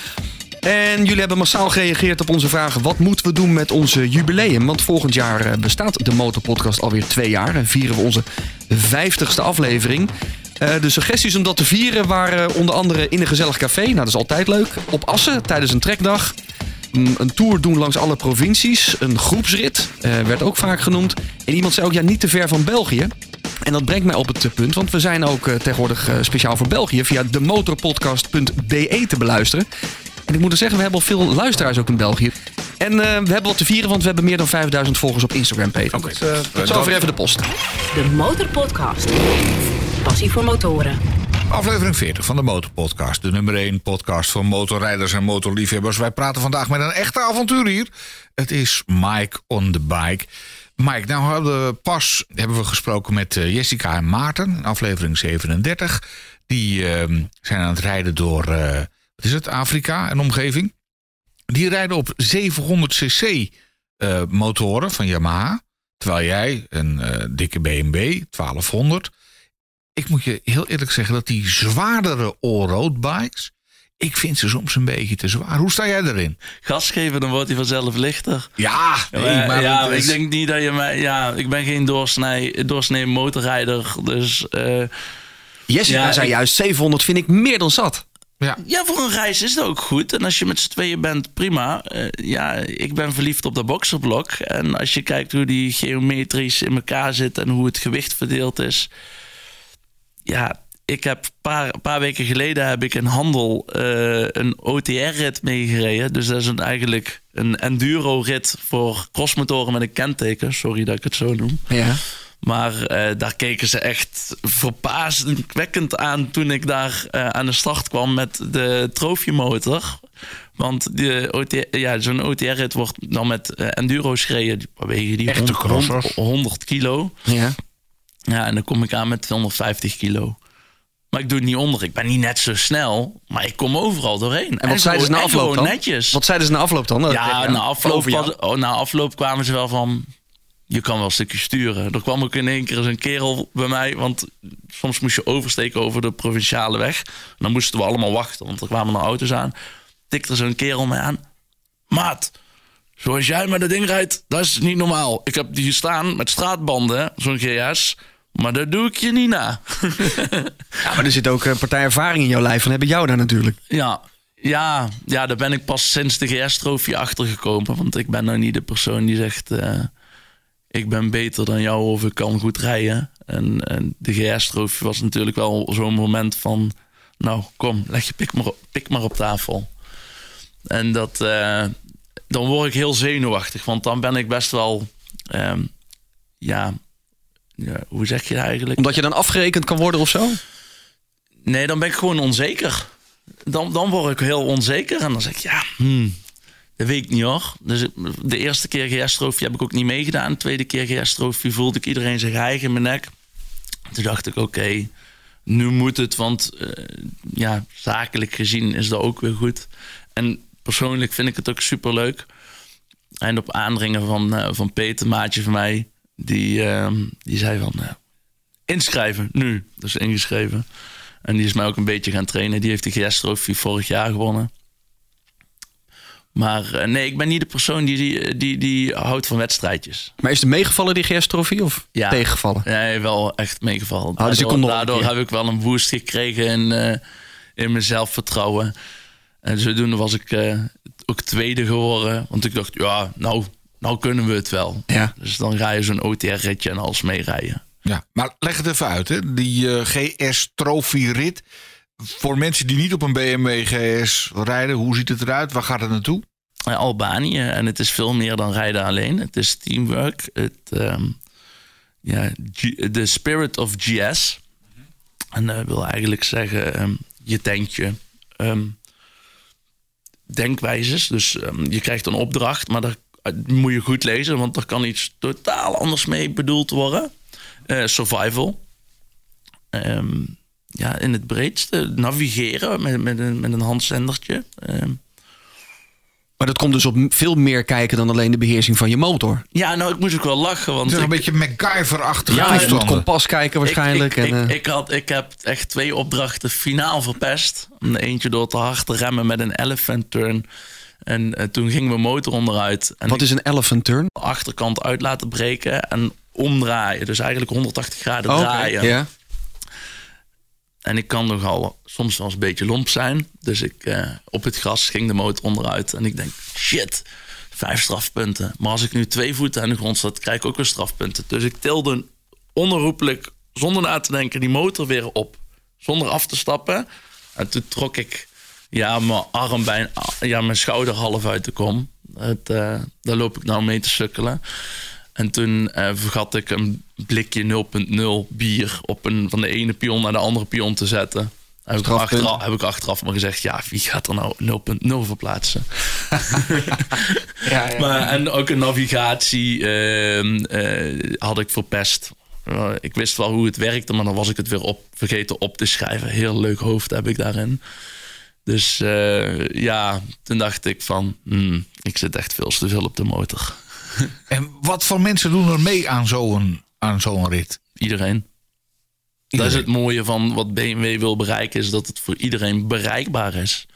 En jullie hebben massaal gereageerd op onze vragen. Wat moeten we doen met onze jubileum? Want volgend jaar bestaat de Motorpodcast alweer twee jaar. En vieren we onze vijftigste aflevering. Eh, de suggesties om dat te vieren waren onder andere in een gezellig café. Nou, dat is altijd leuk. Op Assen tijdens een trekdag. Mm, Een tour doen langs alle provincies. Een groepsrit eh, werd ook vaak genoemd. En iemand zei ook, ja, niet te ver van België. En dat brengt mij op het punt, want we zijn ook eh, tegenwoordig eh, speciaal voor België via demotorpodcast.be te beluisteren. En ik moet er zeggen, we hebben al veel luisteraars ook in België. En eh, we hebben wat te vieren, want we hebben meer dan 5000 volgers op Instagram, Peter. Oké. Eh, tot zover even de post. De Motorpodcast. Passie voor motoren. Aflevering 40 van de Motorpodcast. De nummer 1 podcast voor motorrijders en motorliefhebbers. Wij praten vandaag met een echte avonturier. Het is Mike on the bike. Mike, nou hadden we pas hebben we gesproken met eh, Jessica en Maarten. in Aflevering 37. Die ehm, zijn aan het rijden door, eh, wat is het, Afrika en omgeving. Die rijden op 700 cc eh, motoren van Yamaha. Terwijl jij een dikke BMW 1200 ik moet je heel eerlijk zeggen dat die zwaardere allroad bikes, ik vind ze soms een beetje te zwaar. Hoe sta jij erin? Gas geven, dan wordt hij vanzelf lichter. Ja, nee, maar ja, is- ik denk niet dat je mij... Ja, ik ben geen doorsnee, doorsnee motorrijder. Dus eh, Jessica Ja, zei ik- juist, 700 vind ik meer dan zat. ja, ja, voor een reis is het ook goed. En als je met z'n tweeën bent, prima. Eh, ja, ik ben verliefd op dat boxerblok. En als je kijkt hoe die geometrisch in elkaar zit... en hoe het gewicht verdeeld is... Ja, ik heb een paar, paar weken geleden heb ik in Handel eh, een OTR-rit meegereden. Dus dat is een, eigenlijk een enduro-rit voor crossmotoren met een kenteken. Sorry dat ik het zo noem. Ja. Maar eh, daar keken ze echt verbazingwekkend aan toen ik daar eh, aan de start kwam met de trofiemotor. Want de OT, ja, zo'n OTR-rit wordt dan met enduro's gereden. Die wegen die Echte 100, crossers. 100 kilo. ja. Ja, en dan kom ik aan met 250 kilo. Maar ik doe het niet onder. Ik ben niet net zo snel, maar ik kom overal doorheen. En wat zeiden ze na afloop dan? netjes. Wat zeiden ze na afloop dan? Dat- Ja, na afloop, oh, na afloop kwamen ze wel van... Je kan wel een stukje sturen. Er kwam ook in één keer eens een kerel bij mij. Want soms moest je oversteken over de provinciale weg. En dan moesten we allemaal wachten, want er kwamen er auto's aan. Tikte zo'n kerel mij aan. Maat, zoals jij met dat ding rijdt, dat is niet normaal. Ik heb die staan met straatbanden, zo'n GS. Maar dat doe ik je niet na. Ja, maar er zit ook een partij ervaring in jouw lijf. Van heb ik jou daar natuurlijk. Ja, ja, ja, daar ben ik pas sinds de GS-trofee achtergekomen. Want ik ben nou niet de persoon die zegt... eh, ik ben beter dan jou of ik kan goed rijden. En, en de GS-trofee was natuurlijk wel zo'n moment van... Nou, kom, leg je pik maar, op- pik maar op tafel. En dat... eh, dan word ik heel zenuwachtig. Want dan ben ik best wel... ehm, ja, ja, hoe zeg je dat eigenlijk? Omdat je dan afgerekend kan worden of zo? Nee, dan ben ik gewoon onzeker. Dan, dan word ik heel onzeker. En dan zeg ik, ja, hmm, dat weet ik niet hoor. Dus de eerste keer GS-trofee heb ik ook niet meegedaan. De tweede keer GS-trofee voelde ik iedereen zich hijgen in mijn nek. Toen dacht ik, oké, nu moet het. Want eh, ja, zakelijk gezien is dat ook weer goed. En persoonlijk vind ik het ook superleuk. En op aandringen van, eh, van Peter, maatje van mij... die, eh, die zei van, eh, inschrijven, nu. Dus ingeschreven. En die is mij ook een beetje gaan trainen. Die heeft de GS-trofee vorig jaar gewonnen. Maar eh, nee, ik ben niet de persoon die, die, die, die houdt van wedstrijdjes. Maar is het meegevallen, die GS-trofee? Of Ja. tegengevallen? Nee, wel echt meegevallen. dus je daardoor heb ik wel een boost gekregen in, eh, in mijn zelfvertrouwen. En zodoende was ik ook tweede geworden. Want ik dacht, ja, nou, nou kunnen we het wel. Ja. Dus dan ga je zo'n OTR-ritje en alles meerijden. ja. Maar leg het even uit, hè. Die eh, GS Trophy rit. Voor mensen die niet op een BMW GS rijden, hoe ziet het eruit? Waar gaat het naartoe? Eh, Albanië. En het is veel meer dan rijden alleen. Het is teamwork. Het, ehm, ja, G- de spirit of GS. En dat wil eigenlijk zeggen, ehm, je denkt je ehm, denkwijzes. Dus ehm, je krijgt een opdracht, maar daar eh, moet je goed lezen, want er kan iets totaal anders mee bedoeld worden. Eh, survival. Ehm, ja, in het breedste. Navigeren met, met, een, met een handzendertje. Ehm, Maar dat komt dus op veel meer kijken dan alleen de beheersing van je motor. ja, nou, ik moest ook wel lachen. Want Het is een beetje MacGyver-achtige Ja, je moet kompas kijken waarschijnlijk. Ik, ik, en, ik, eh, ik had, ik heb echt twee opdrachten finaal verpest. Eentje door te hard te remmen met een elephant turn. En eh, toen ging mijn motor onderuit. En wat is een elephant turn? achterkant uit laten breken en omdraaien. Dus eigenlijk 180 graden draaien. En ik kan nogal soms wel eens een beetje lomp zijn. Dus ik, eh, op het gras ging de motor onderuit. En ik denk, shit, vijf strafpunten. Maar als ik nu twee voeten aan de grond zet, krijg ik ook weer strafpunten. Dus ik tilde onherroepelijk, zonder na te denken, die motor weer op. Zonder af te stappen. En toen trok ik ja, mijn arm bijna, ja, mijn schouder half uit de kom. Het, eh, daar loop ik nou mee te sukkelen. En toen eh, vergat ik een blikje 0.0 bier op een, van de ene pion naar de andere pion te zetten. Heb ik, achteraf, heb ik achteraf maar gezegd, ja, wie gaat er nou 0.0 verplaatsen? Maar, en ook een navigatie ehm, eh, had ik verpest. Ik wist wel hoe het werkte, maar dan was ik het weer op, vergeten op te schrijven. Heel leuk hoofd heb ik daarin. Dus eh, ja, toen dacht ik van, hmm, ik zit echt veel te veel op de motor. En wat voor mensen doen er mee aan zo'n aan zo'n rit? Iedereen. Dat is het mooie van wat BMW wil bereiken, is dat het voor iedereen bereikbaar is.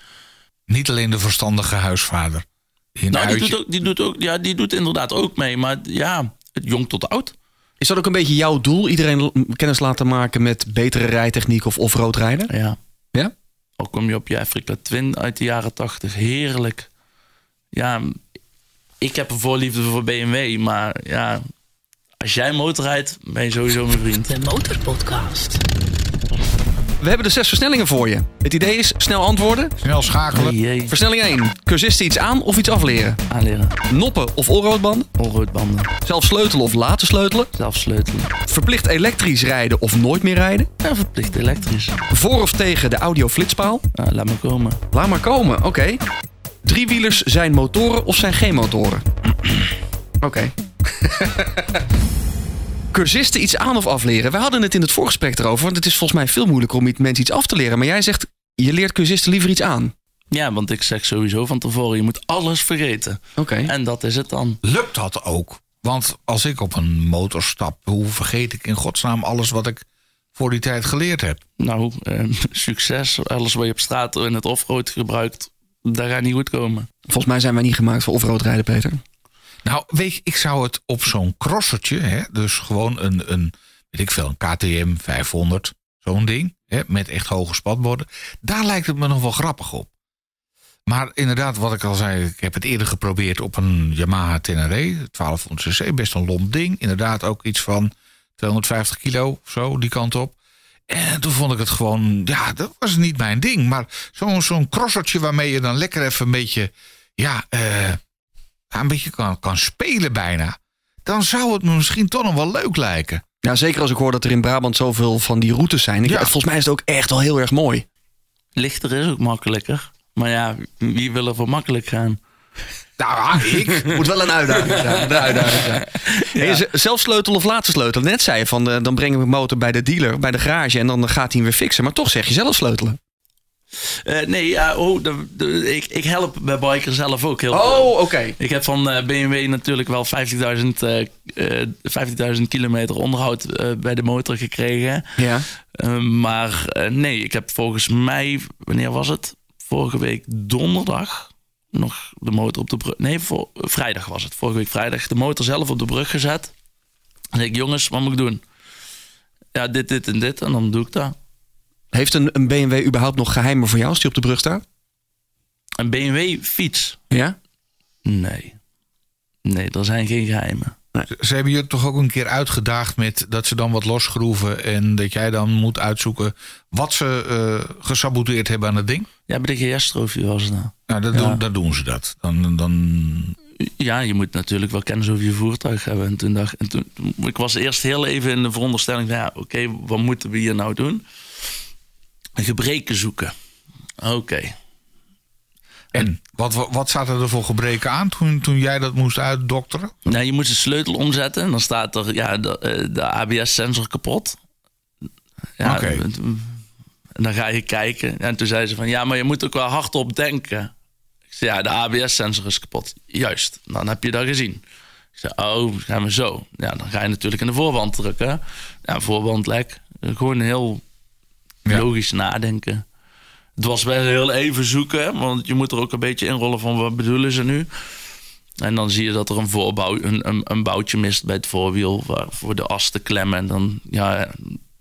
Niet alleen de verstandige huisvader. Die Nou, die doet, ook, die, doet ook, ja, die doet inderdaad ook mee, maar ja, het jong tot oud. Is dat ook een beetje jouw doel? Iedereen kennis laten maken met betere rijtechniek of offroad rijden? Ja. Al kom je op je Afrika Twin uit de jaren tachtig, heerlijk. Ja, ik heb een voorliefde voor BMW, maar ja, als jij motor rijdt, ben je sowieso mijn vriend. De Motorpodcast. We hebben de zes versnellingen voor je. Het idee is snel antwoorden. Snel schakelen. Jee, Versnelling 1. Cursisten iets aan of iets afleren? aanleren, Noppen of allroadbanden? onroodbanden, Zelf sleutelen of laten sleutelen? zelf sleutelen. Verplicht elektrisch rijden of nooit meer rijden? Ja, verplicht elektrisch. Voor of tegen de audioflitspaal? Nou, laat me komen. Laat maar komen, oké. Driewielers zijn motoren of zijn geen motoren? Oké. Cursisten iets aan of afleren? We hadden het in het voorgesprek erover. Want het is volgens mij veel moeilijker om mensen iets af te leren. Maar jij zegt, je leert cursisten liever iets aan. Ja, want ik zeg sowieso van tevoren, je moet alles vergeten. Oké. En dat is het dan. Lukt dat ook? Want als ik op een motor stap, hoe vergeet ik in godsnaam alles wat ik voor die tijd geleerd heb? Nou, eh, succes. Alles wat je op straat in het offroad gebruikt, daar gaat niet goed komen. Volgens mij zijn wij niet gemaakt voor offroad rijden, Peter. Nou, weet ik zou het op zo'n crossertje, hè, dus gewoon een, een, weet ik veel, een KTM 500, zo'n ding, hè, met echt hoge spatborden, daar lijkt het me nog wel grappig op. Maar inderdaad, wat ik al zei, ik heb het eerder geprobeerd op een Yamaha Tenere, 1200 cc, best een lomp ding. Inderdaad ook iets van 250 kilo of zo, die kant op. En toen vond ik het gewoon, ja, dat was niet mijn ding. Maar zo'n zo'n crossertje waarmee je dan lekker even een beetje, ja, eh, een beetje kan, kan spelen bijna. Dan zou het me misschien toch nog wel leuk lijken. Ja, zeker als ik hoor dat er in Brabant zoveel van die routes zijn. Ik, Ja. Volgens mij is het ook echt wel heel erg mooi. Lichter is ook makkelijker. Maar ja, wie wil er voor makkelijk gaan? Nou, ik. Moet wel een uitdaging zijn. Een uitdaging zijn. Hey, zelf sleutelen of laten sleutelen. Net zei je van, eh, dan brengen we mijn motor bij de dealer, bij de garage. En dan gaat hij hem weer fixen. Maar toch zeg je zelf sleutelen. Eh, nee, ja, oh, de, de- ik, ik help bij biker zelf ook heel veel. Oh, oké. Ik heb van eh, BMW natuurlijk wel 50.000 eh, eh, 50.000 kilometer onderhoud bij de motor gekregen. Ja. Maar nee, ik heb volgens mij, wanneer was het? Vorige week donderdag nog de motor op de brug. Nee, voor, vrijdag was het. Vorige week vrijdag de motor zelf op de brug gezet. En ik, jongens, wat moet ik doen? Ja, dit, dit en dit. En dan doe ik dat. Heeft een, een BMW überhaupt nog geheimen voor jou als die op de brug staat? Een BMW fiets? Ja. Nee. Nee, er zijn geen geheimen. Ze hebben je toch ook een keer uitgedaagd met dat ze dan wat losschroeven. En dat jij dan moet uitzoeken wat ze eh, gesaboteerd hebben aan het ding. Ja, bij de GS-trofee was het nou. Nou, dat Ja. doen, dan doen ze dat. Dan, dan, Ja, je moet natuurlijk wel kennis over je voertuig hebben. En toen dacht en toen, ik was eerst heel even in de veronderstelling van ja, oké, wat moeten we hier nou doen? Gebreken zoeken. Oké. En wat, wat, zaten er voor gebreken aan toen, toen jij dat moest uitdokteren? Nou, je moet de sleutel omzetten. En dan staat er ja, de, eh, de ABS-sensor kapot. Ja, Oké. En dan ga je kijken. En toen zei ze van... Ja, maar je moet ook wel hardop denken. Ik zei, ja, de ABS-sensor is kapot. Juist, dan heb je dat gezien. Ik zei, oh, gaan we zo. Ja, dan ga je natuurlijk in de voorband drukken. Ja, voorbandlek. Gewoon heel Ja. logisch nadenken. Het was wel heel even zoeken, want je moet er ook een beetje inrollen van wat bedoelen ze nu. En dan zie je dat er een voorbouw, een, een, een boutje mist bij het voorwiel waar, voor de as te klemmen. En dan, ja,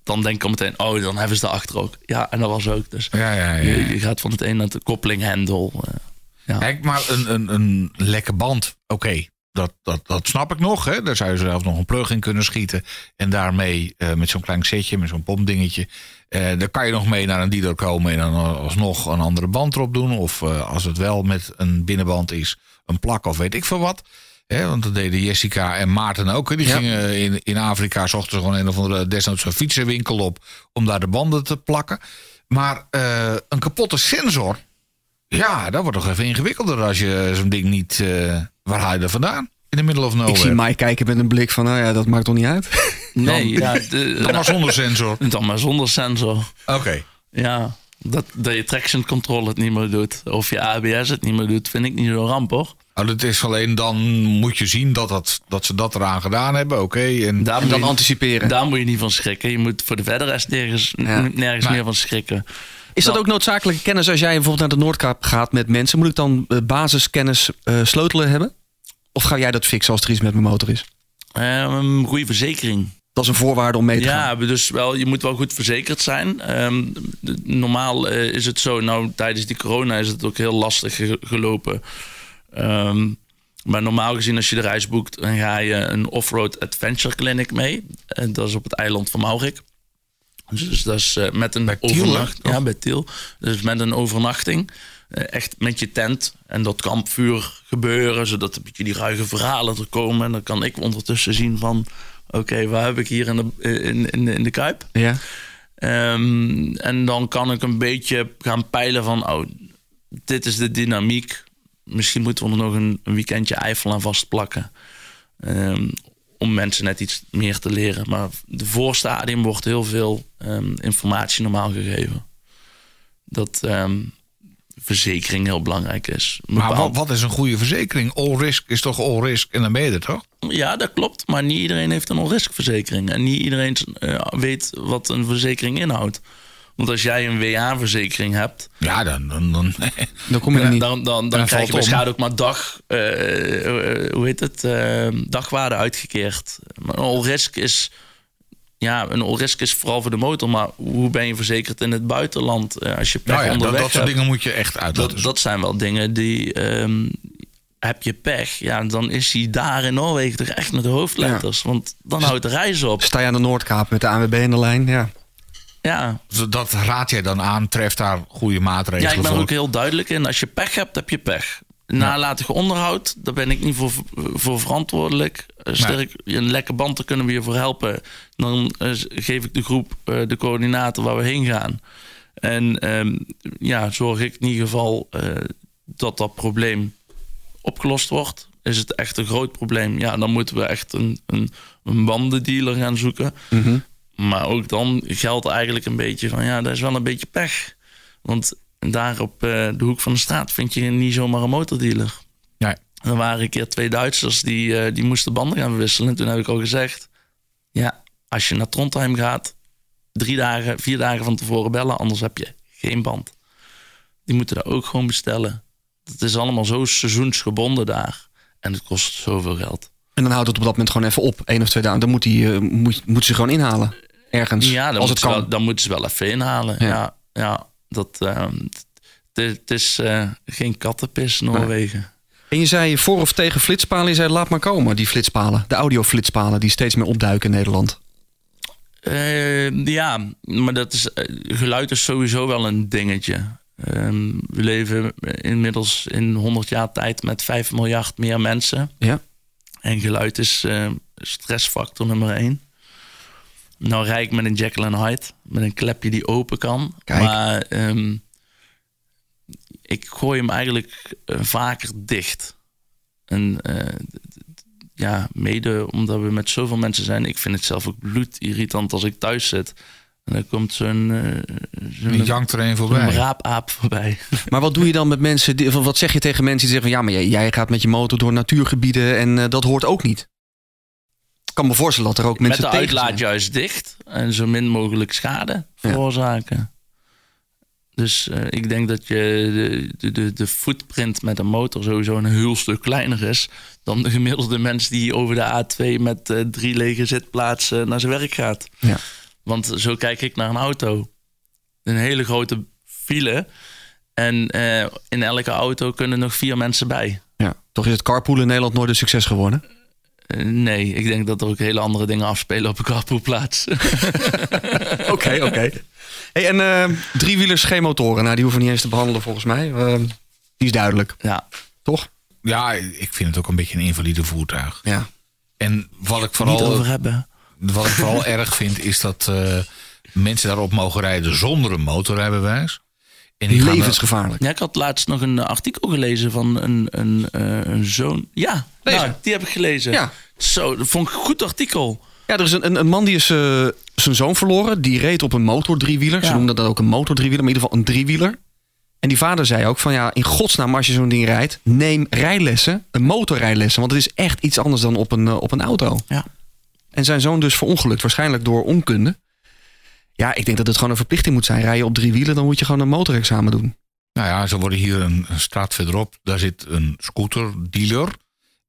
dan denk ik al meteen, oh, dan hebben ze daarachter ook. Ja, en dat was ook. Dus Ja, ja, ja. je, je gaat van het een naar de koppeling hendel. eh, ja. Kijk, maar een, een, een lekke band, oké. Dat, dat, dat snap ik nog. Hè. Daar zou je zelf nog een plug in kunnen schieten. En daarmee eh, met zo'n klein setje, met zo'n pompdingetje. Eh daar kan je nog mee naar een dealer komen en dan alsnog een andere band erop doen. Of eh, als het wel met een binnenband is, een plak of weet ik veel wat. Want dat deden Jessica en Maarten ook. Die Ja. gingen in, in Afrika, zochten ze gewoon een of andere desnoods een fietsenwinkel op. Om daar de banden te plakken. Maar eh, een kapotte sensor. Ja, dat wordt toch even ingewikkelder als je zo'n ding niet. eh, waar haal je er vandaan? In de middle of Ik zie nowhere. mij kijken met een blik van, nou ja, dat maakt toch niet uit? Nee, ja, de, Dan maar zonder sensor. dan maar zonder sensor. Oké. Ja, dat, dat je traction control het niet meer doet. Of je ABS het niet meer doet, vind ik niet zo ramp hoor. Nou, dat is alleen dan moet je zien dat, dat, dat ze dat eraan gedaan hebben. Oké. En Daar En moet dan je- anticiperen. Daar moet je niet van schrikken. Je moet voor de verder rest nergens, Ja. nergens meer van schrikken. Is dat Nou. ook noodzakelijke kennis als jij bijvoorbeeld naar de Noordkaap gaat met mensen? Moet ik dan eh, basiskennis eh, sleutelen hebben? Of ga jij dat fixen als er iets met mijn motor is? Ehm goede verzekering. Dat is een voorwaarde om mee te gaan. Ja, dus wel, je moet wel goed verzekerd zijn. Ehm, normaal eh, is het zo, nou tijdens die corona is het ook heel lastig ge- gelopen. Ehm, maar normaal gezien als je de reis boekt, dan ga je een off-road adventure clinic mee. En dat is op het eiland van Maurik. Dus, dat is eh, met een Bij Tiel, hè? overnachting. Ja, bij Tiel. Dus met een overnachting. Eh, echt met je tent en dat kampvuur gebeuren, zodat een beetje die ruige verhalen er komen. En dan kan ik ondertussen zien van, oké, waar heb ik hier in de, in, in, de- in de Kuip? Ja. Ehm, en dan kan ik een beetje gaan peilen van, oh, dit is de dynamiek. Misschien moeten we er nog een, een weekendje Eifel aan vastplakken. Ehm, om mensen net iets meer te leren. Maar de voorstadium wordt heel veel ehm, informatie normaal gegeven. Dat verzekering heel belangrijk is. maar wat, wat is een goede verzekering? All risk is toch all risk en dan ben je er toch? Ja, dat klopt. Maar niet iedereen heeft een all-risk-verzekering. En niet iedereen eh, weet wat een verzekering inhoudt. Want als jij een WA-verzekering hebt, Ja, dan. dan, dan Dan kom je er niet. dan, dan, dan, Dan krijg valt je waarschijnlijk ook maar dag, eh, eh, hoe heet het, dagwaarde uitgekeerd. Maar een all-risk is, ja, een all-risk is vooral voor de motor. Maar hoe ben je verzekerd in het buitenland eh, als je pech nou ja, dat, onderweg dat soort hebt? dingen moet je echt uit. Dat, dat zijn wel dingen die. ehm, heb je pech, ja, dan is hij daar in Noorwegen toch echt met de hoofdletters. Want dan houdt de reis op. Sta je aan de Noordkaap met de ANWB in de lijn? Ja. Ja, dat raad jij dan aan. Treft daar goede maatregelen ja ik ben er ook heel duidelijk in. Als je pech hebt, heb je pech. Nalatig onderhoud, daar ben ik niet voor, voor verantwoordelijk. Eh, Sterk, een lekke band, daar kunnen we je voor helpen. Dan eh, geef ik de groep eh, de coördinaten waar we heen gaan. En ehm, ja, zorg ik in ieder geval dat dat probleem opgelost wordt. Is het echt een groot probleem? Ja, dan moeten we echt een, een, een bandendealer gaan zoeken. Maar ook dan geldt eigenlijk een beetje van ja, dat is wel een beetje pech. Want daar op de hoek van de straat vind je niet zomaar een motordealer. Er waren een keer twee Duitsers die, eh, die moesten banden gaan wisselen. En toen heb ik al gezegd: ja, als je naar Trondheim gaat, drie dagen, vier dagen van tevoren bellen, anders heb je geen band. Die moeten dat ook gewoon bestellen. Het is allemaal zo seizoensgebonden daar. En het kost zoveel geld. En dan houdt het op dat moment gewoon even op. één of twee dagen. Dan moet, hij, eh, moet, moet ze gewoon inhalen. Ergens. Ja, dan, als het moeten, ze kan. wel, dan moeten ze wel even inhalen. Ja. Ja, ja, dat, ehm, het, het is eh, geen kattenpis, Noorwegen. En je zei voor of tegen flitspalen. Je zei laat maar komen, die flitspalen. De audio-flitspalen die steeds meer opduiken in Nederland. Eh, ja, maar dat is, eh, geluid is sowieso wel een dingetje. Ehm, we leven inmiddels in 100 jaar tijd met 5 miljard meer mensen. Ja. En geluid is eh, stressfactor nummer 1. Nou rijd ik met een Jekyll and Hyde. Met een klepje die open kan. Kijk. Maar ehm, ik gooi hem eigenlijk eh, vaker dicht. En eh, ja, mede omdat we met zoveel mensen zijn. Ik vind het zelf ook bloedirritant als ik thuis zit. En dan komt zo'n eh, Die zo'n jankt er een voorbij. raapaap voorbij. Maar wat doe je dan met mensen? Die, wat zeg je tegen mensen die zeggen van ja, maar jij, jij gaat met je motor door natuurgebieden en eh, dat hoort ook niet? Ik kan me voorstellen dat er ook Met mensen de tegen uitlaat zijn. juist dicht en zo min mogelijk schade veroorzaken. Dus eh, ik denk dat je de, de, de, footprint met een motor sowieso een heel stuk kleiner is dan de gemiddelde mens die over de A2 met eh, drie lege zitplaatsen naar zijn werk gaat. Ja. Want zo kijk ik naar een auto. Een hele grote file. En eh, in elke auto kunnen nog vier mensen bij. Ja. Toch is het carpool in Nederland nooit een succes geworden? Eh, nee, ik denk dat er ook hele andere dingen afspelen op een carpoolplaats. Oké, oké. Hey, en eh, driewielers, geen motoren. Nou, die hoeven we niet eens te behandelen volgens mij. Eh, die is duidelijk, ja, toch? Ja, ik vind het ook een beetje een invalide voertuig. Ja. En wat ik niet vooral, over hebben. wat ik vooral erg vind, is dat eh, mensen daarop mogen rijden zonder een motorrijbewijs. En die gaan Levensgevaarlijk. Ja, ik had laatst nog een artikel gelezen van een, een, eh, een zoon. Ja, nou, die heb ik gelezen. Ja. Zo, dat vond ik een goed artikel. Ja, er is een, een, een man die is eh, zijn zoon verloren. Die reed op een motor driewieler. Ze Ja. noemden dat ook een motor driewieler, maar in ieder geval een driewieler. En die vader zei ook van ja, in godsnaam als je zo'n ding rijdt, neem rijlessen, een motorrijlessen. Want het is echt iets anders dan op een, eh, op een auto. Ja. En zijn zoon dus verongelukt, waarschijnlijk door onkunde. Ja, ik denk dat het gewoon een verplichting moet zijn. Rij je op drie wielen, dan moet je gewoon een motorexamen doen. Nou ja, ze worden hier een, een straat verderop. Daar zit een scooterdealer.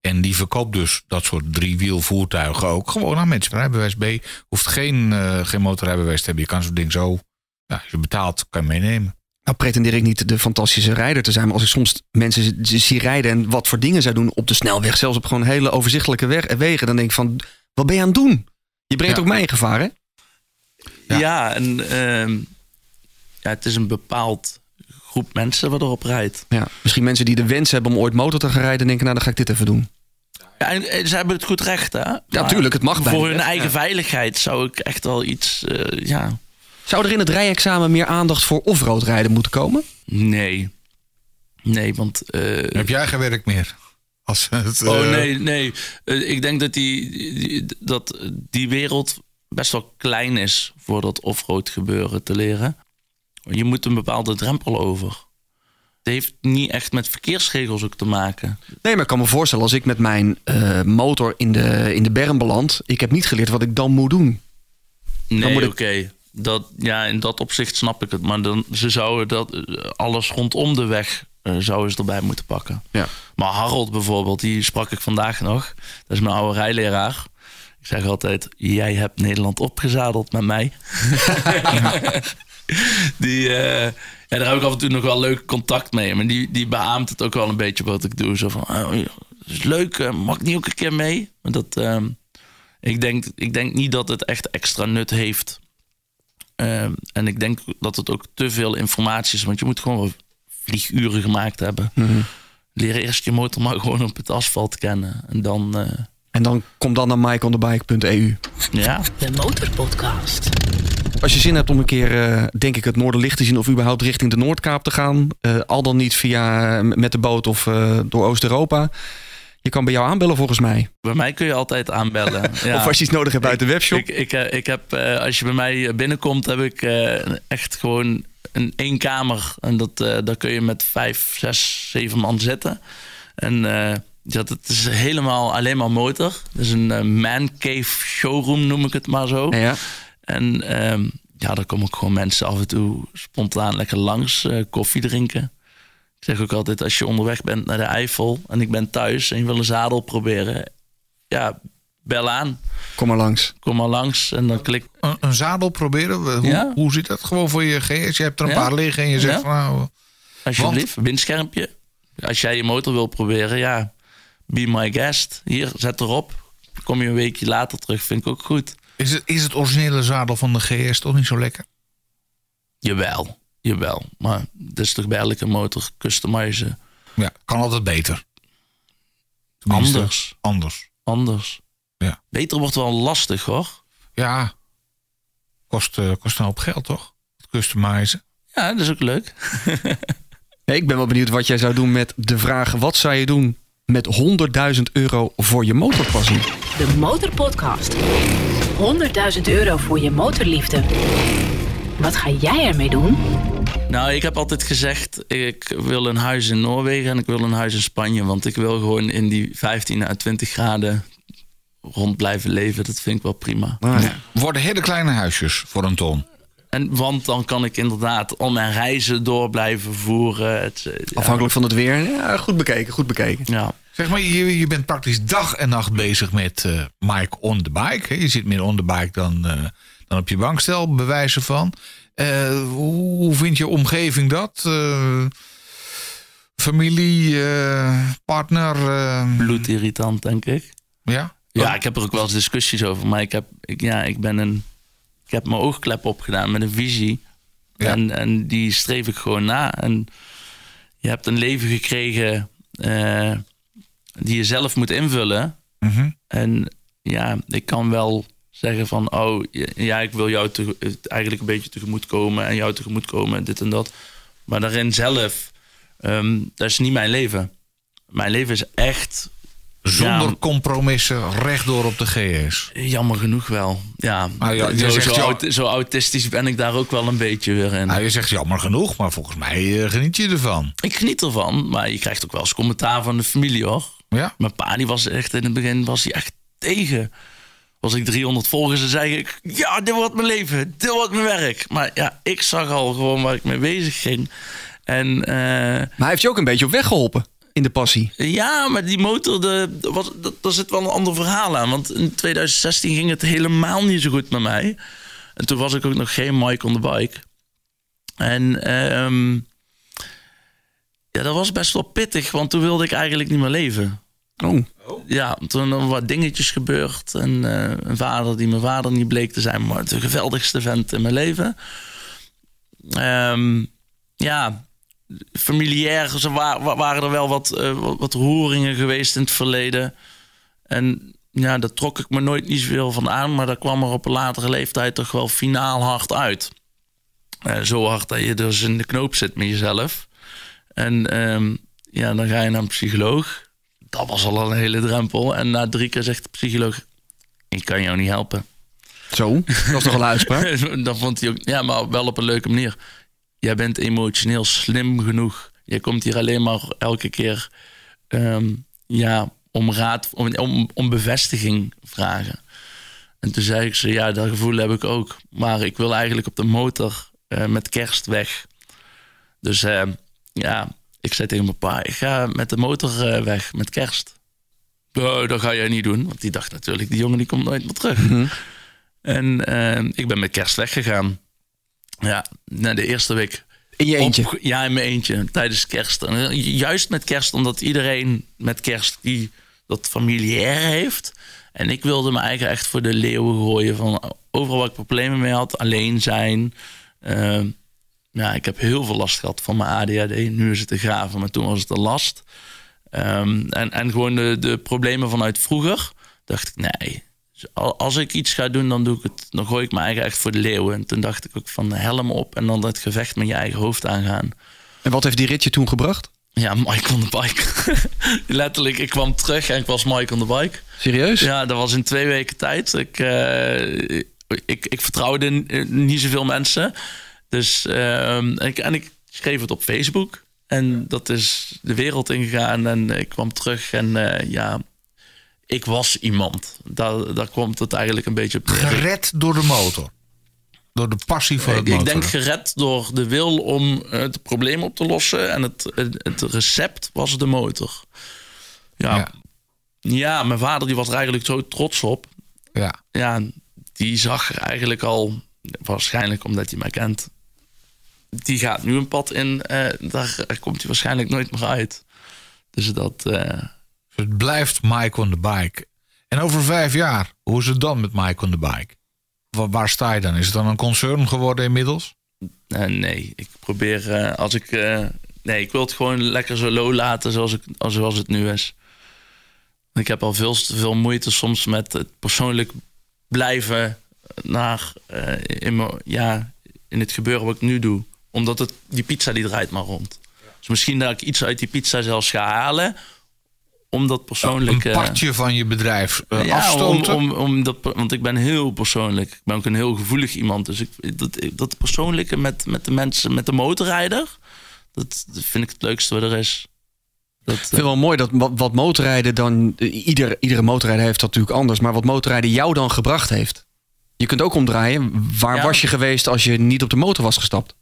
En die verkoopt dus dat soort driewielvoertuigen ook. Gewoon aan mensen. Rijbewijs B. Hoeft geen, eh, geen motorrijbewijs te hebben. Je kan zo'n ding zo, ja, als je betaalt, kan je meenemen. Nou pretendeer ik niet de fantastische rijder te zijn. Maar als ik soms mensen zie rijden en wat voor dingen zij doen op de snelweg. Zelfs op gewoon hele overzichtelijke weg, wegen. Dan denk ik van, wat ben je aan het doen? Je brengt Ja. ook mij in gevaar hè? Ja. Ja, en ehm, ja, het is een bepaald groep mensen wat erop rijdt. Ja, misschien mensen die de wens hebben om ooit motor te gaan rijden, denken, nou dan ga ik dit even doen. En, en ze hebben het goed recht, hè? Ja, tuurlijk, het mag Voor bijna, hun eigen Ja. veiligheid zou ik echt wel iets, eh, ja, Zou er in het rijexamen meer aandacht voor offroad rijden moeten komen? nee. Nee, want... eh, Heb jij geen werk meer? Als het, Oh eh, nee, nee. Eh, ik denk dat die, die- dat die wereld best wel klein is voor dat offroad gebeuren te leren. Je moet een bepaalde drempel over. Het heeft niet echt met verkeersregels ook te maken. Nee, maar ik kan me voorstellen, als ik met mijn eh, motor in de, in de berm beland, ik heb niet geleerd wat ik dan moet doen. Nee, oké. Dat, ja, in dat opzicht snap ik het. Maar dan, ze zouden dat, eh, alles rondom de weg eh, zouden ze erbij moeten pakken. Ja. Maar Harold bijvoorbeeld, die sprak ik vandaag nog. Dat is mijn oude rijleraar. Ik zeg altijd, jij hebt Nederland opgezadeld met mij. die, ja, daar heb ik af en toe nog wel leuk contact mee. Maar die, die beaamt het ook wel een beetje wat ik doe. Zo van, oh, dat is leuk, eh, mag ik niet ook een keer mee? Maar dat, ehm, ik, denk, ik denk niet dat het echt extra nut heeft. Ehm, en ik denk dat het ook te veel informatie is. Want je moet gewoon vlieguren gemaakt hebben. Leer eerst je motor maar gewoon op het asfalt kennen. En dan, eh, En dan kom dan naar mikeonthebike.eu. ja. De Motorpodcast. Als je zin hebt om een keer, eh, denk ik, het Noorderlicht te zien of überhaupt richting de Noordkaap te gaan, eh, al dan niet via eh, met de boot of eh, door Oost-Europa. Je kan bij jou aanbellen volgens mij. Bij mij kun je altijd aanbellen. Ja. Of als je iets nodig hebt uit de webshop. Ik, ik, ik heb, eh, als je bij mij binnenkomt, heb ik eh, echt gewoon een één kamer. En dat, eh, daar kun je met vijf, zes, zeven man zitten. En eh, dat, het is helemaal alleen maar motor. Het is een eh, man cave showroom, noem ik het maar zo. ja. En ehm, ja, daar komen ook gewoon mensen af en toe spontaan lekker langs, eh, koffie drinken. Ik zeg ook altijd, als je onderweg bent naar de Eifel en ik ben thuis en je wil een zadel proberen, ja, bel aan. Kom maar langs. Kom maar langs en dan klik. Een, een zadel proberen? Hoe, Ja. hoe zit dat? Gewoon voor je GS? Je hebt er een Ja. paar liggen en je zegt Ja. van nou... Alsjeblieft, windschermpje. Als jij je motor wil proberen, ja, be my guest. Hier, zet erop. Kom je een weekje later terug, vind ik ook goed. Is het, is het originele zadel van de GS toch niet zo lekker? Jawel, jawel. Maar het is toch bij elke motor customizen. Ja, kan altijd beter. Tenminste, Anders, Anders. anders. Ja. Beter wordt wel lastig hoor. Ja, kost, eh, kost een hoop geld toch? Customizen. Ja, dat is ook leuk. Ik ben wel benieuwd wat jij zou doen met de vraag: wat zou je doen met 100.000 euro voor je motorpassie? De Motorpodcast. 100.000 euro voor je motorliefde. Wat ga jij ermee doen? Nou, ik heb altijd gezegd, ik wil een huis in Noorwegen en ik wil een huis in Spanje. Want ik wil gewoon in die 15 à 20 graden rond blijven leven. Dat vind ik wel prima. Worden hele kleine huisjes voor een ton. En, want dan kan ik inderdaad al mijn reizen door blijven voeren. Het, ja. Afhankelijk van het weer. Ja, goed bekeken, goed bekeken. Ja. Zeg maar, je, je bent praktisch dag en nacht bezig met eh, Mike on the bike. hè. Je zit meer on the bike dan, eh, dan op je bankstel, bewijzen van. Eh, hoe vind je omgeving dat? Eh, familie, eh, partner? Bloedirritant, denk ik. ja? Ja, ik heb er ook wel eens discussies over. Maar ik heb, ik, ja, ik ben een. Ik heb mijn oogklep opgedaan met een visie. Ja. En, en die streef ik gewoon na. En je hebt een leven gekregen eh, die je zelf moet invullen. Mhm. En ja, ik kan wel zeggen van, oh ja, ik wil jou te, eigenlijk een beetje tegemoet komen en jou tegemoet komen, dit en dat. Maar daarin zelf, ehm, dat is niet mijn leven. Mijn leven is echt Zonder Ja. compromissen, rechtdoor op de GS. jammer genoeg wel. Ja, Ah, ja, je zo, zegt zo, ja. aut- zo autistisch ben ik daar ook wel een beetje weer in. Nou, je zegt jammer genoeg, maar volgens mij eh, geniet je ervan. Ik geniet ervan, maar je krijgt ook wel eens commentaar van de familie hoor. Ja? Mijn pa die was echt in het begin was hij echt tegen. Was ik 300 volgers, dan zei ik: Ja, dit wordt mijn leven, dit wordt mijn werk. Maar ja, ik zag al gewoon waar ik mee bezig ging. En eh, Maar hij heeft je ook een beetje op weg geholpen in de passie. ja, maar die motor, de, was, dat, daar zit wel een ander verhaal aan. Want in 2016 ging het helemaal niet zo goed met mij. En toen was ik ook nog geen Mike on the bike. En ehm, ja, dat was best wel pittig, want toen wilde ik eigenlijk niet meer leven. Oh. Ja, toen er wat dingetjes gebeurd. En eh, een vader die mijn vader niet bleek te zijn, maar de geweldigste vent in mijn leven. Ehm, ja, familiair ze wa- wa- waren er wel wat, eh, wat, wat roeringen geweest in het verleden. En ja, daar trok ik me nooit niet zoveel van aan. Maar dat kwam er op een latere leeftijd toch wel finaal hard uit. Eh, zo hard dat je dus in de knoop zit met jezelf. En ehm, ja, dan ga je naar een psycholoog. Dat was al een hele drempel. En na drie keer zegt de psycholoog... Ik kan jou niet helpen. Zo, dat is toch wel een uitspraak. dan vond hij ook... Ja, maar wel op een leuke manier. Jij bent emotioneel slim genoeg. Je komt hier alleen maar elke keer... ehm, ja, om raad... Om, om, om bevestiging vragen. En toen zei ik ze... Ja, dat gevoel heb ik ook. Maar ik wil eigenlijk op de motor eh, met kerst weg. Dus eh, ja, ik zei tegen mijn pa... Ik ga met de motor eh, weg met kerst. Nou, dat ga jij niet doen. Want die dacht natuurlijk... Die jongen die komt nooit meer terug. En eh, ik ben met kerst weggegaan. Ja, na de eerste week. In je eentje. Op- ja, in mijn eentje. Tijdens kerst. En, eh, juist met kerst, omdat iedereen met kerst die dat familiair heeft. En ik wilde me eigen echt voor de leeuwen gooien. Van overal waar ik problemen mee had. Alleen zijn. Eh, ja, ik heb heel veel last gehad van mijn ADHD. Nu is het een graven, maar toen was het een last. Ehm, en, en gewoon de, de problemen vanuit vroeger. Dacht ik, nee, dus al- als ik iets ga doen, dan doe ik het. Dan gooi ik me eigen echt voor de leeuwen. En toen dacht ik ook van helm op en dan dat gevecht met je eigen hoofd aangaan. En wat heeft die ritje toen gebracht? Ja, Mike on the bike. Letterlijk, ik kwam terug en ik was Mike on the bike. Serieus? Ja, dat was in twee weken tijd. Ik, eh, ik, ik vertrouwde niet zoveel mensen. Dus, ehm, ik, en ik schreef het op Facebook. En dat is de wereld ingegaan. En ik kwam terug en eh, ja, ik was iemand. Daar, daar komt het eigenlijk een beetje op. Gered door de motor. Door de passie voor het Ik, ik motor. denk gered door de wil om eh, het probleem op te lossen. En het, het, het recept was de motor. Ja, Ja. ja. mijn vader die was er eigenlijk zo trots op. Ja. Ja, die zag er eigenlijk al, waarschijnlijk omdat hij mij kent. Die gaat nu een pad in, eh, daar komt hij waarschijnlijk nooit meer uit. Dus dat, eh, Het blijft Mike on the bike. En over vijf jaar, hoe is het dan met Mike on the bike? Waar, sta je dan? Is het dan een concern geworden inmiddels? Eh, nee, ik probeer eh, als ik. eh, nee, ik wil het gewoon lekker zo low laten zoals, ik, als- zoals het nu is. Ik heb al veel te veel moeite soms met het persoonlijk blijven naar in, ja, in het gebeuren wat ik nu doe. Omdat het, die pizza die draait maar rond. Dus misschien dat ik iets uit die pizza zelfs ga halen. Om dat persoonlijk... Een eh, partje van je bedrijf eh, ja, om, afstoten. om, om dat, want ik ben heel persoonlijk. Ik ben ook een heel gevoelig iemand. Dus ik, dat, dat persoonlijke met, met de mensen, met de motorrijder... Dat, vind ik het leukste wat er is. Dat, Ik vind het wel mooi dat wat, wat motorrijden dan... Ieder, iedere motorrijder heeft dat natuurlijk anders. Maar wat motorrijden jou dan gebracht heeft. Je kunt ook omdraaien. Waar Ja. was je geweest als je niet op de motor was gestapt?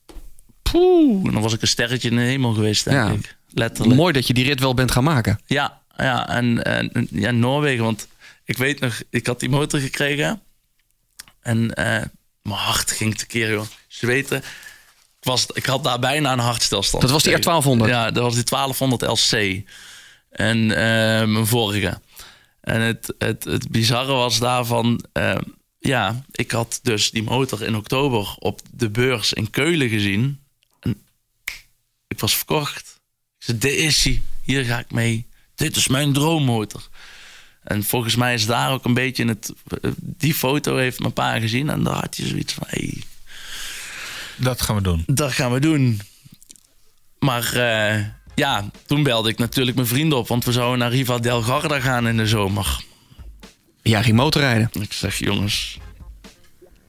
poeh, dan was ik een sterretje in de hemel geweest, denk Ja. ik. Letterlijk. Mooi dat je die rit wel bent gaan maken. Ja, ja en, en ja, Noorwegen. Want ik weet nog, ik had die motor gekregen. En eh, mijn hart ging tekeer, joh. Ze weten, ik, was, ik had daar bijna een hartstilstand. Dat was die R1200. Ja, dat was die 1200 LC. En eh, mijn vorige. En het, het, het bizarre was daarvan... eh, ja, ik had dus die motor in oktober op de beurs in Keulen gezien. En ik was verkocht. Ik zei, dit is hij. Hier ga ik mee. Dit is mijn droommotor. En volgens mij is daar ook een beetje in het... Die foto heeft mijn pa gezien. En daar had je zoiets van... Hey, Dat gaan we doen. dat gaan we doen. Maar eh, ja, toen belde ik natuurlijk mijn vrienden op. Want we zouden naar Riva del Garda gaan in de zomer. Ja, ging motorrijden. Ik zeg, jongens,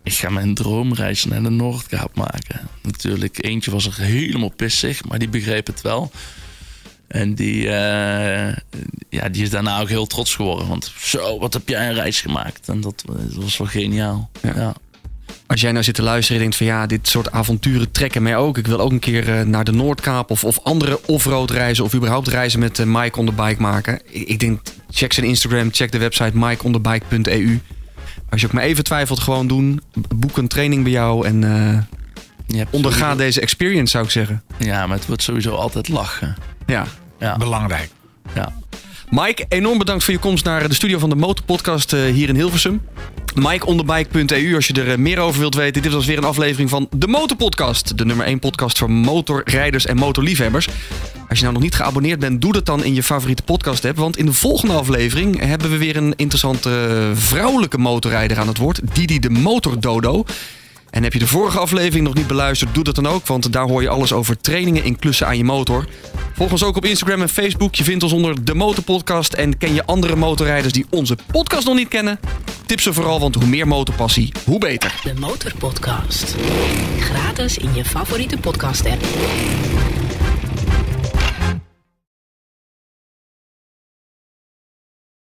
ik ga mijn droomreis naar de Noordkaap maken. Natuurlijk, eentje was er helemaal pissig, maar die begreep het wel. En die, eh, ja, die is daarna ook heel trots geworden. Want zo, wat heb jij een reis gemaakt? En dat, eh, dat was wel geniaal. Ja. Ja. Als jij nou zit te luisteren en denkt van ja, dit soort avonturen trekken mij ook. Ik wil ook een keer eh, naar de Noordkaap of, of andere off-road reizen of überhaupt reizen met Mike on the bike maken. Ik, denk, check zijn Instagram, check de website mikeonthebike.eu. Als je ook maar even twijfelt, gewoon doen. Boek een training bij jou en onderga sowieso- deze experience zou ik zeggen. Ja, maar het wordt sowieso altijd lachen. Ja. Ja, Belangrijk. ja. Mike, enorm bedankt voor je komst naar de studio van de Motorpodcast eh, hier in Hilversum. MikeOnthebike.eu als je er eh, meer over wilt weten. Dit was weer een aflevering van de Motorpodcast. De nummer 1 podcast voor motorrijders en motorliefhebbers. Als je nou nog niet geabonneerd bent, doe dat dan in je favoriete podcast app. Want in de volgende aflevering hebben we weer een interessante eh, vrouwelijke motorrijder aan het woord. Didi de Motordodo. En heb je de vorige aflevering nog niet beluisterd, doe dat dan ook. Want daar hoor je alles over trainingen in klussen aan je motor. Volg ons ook op Instagram en Facebook. Je vindt ons onder de Motorpodcast. En ken je andere motorrijders die onze podcast nog niet kennen? Tip ze vooral, want hoe meer motorpassie, hoe beter. De Motorpodcast. Gratis in je favoriete podcast app.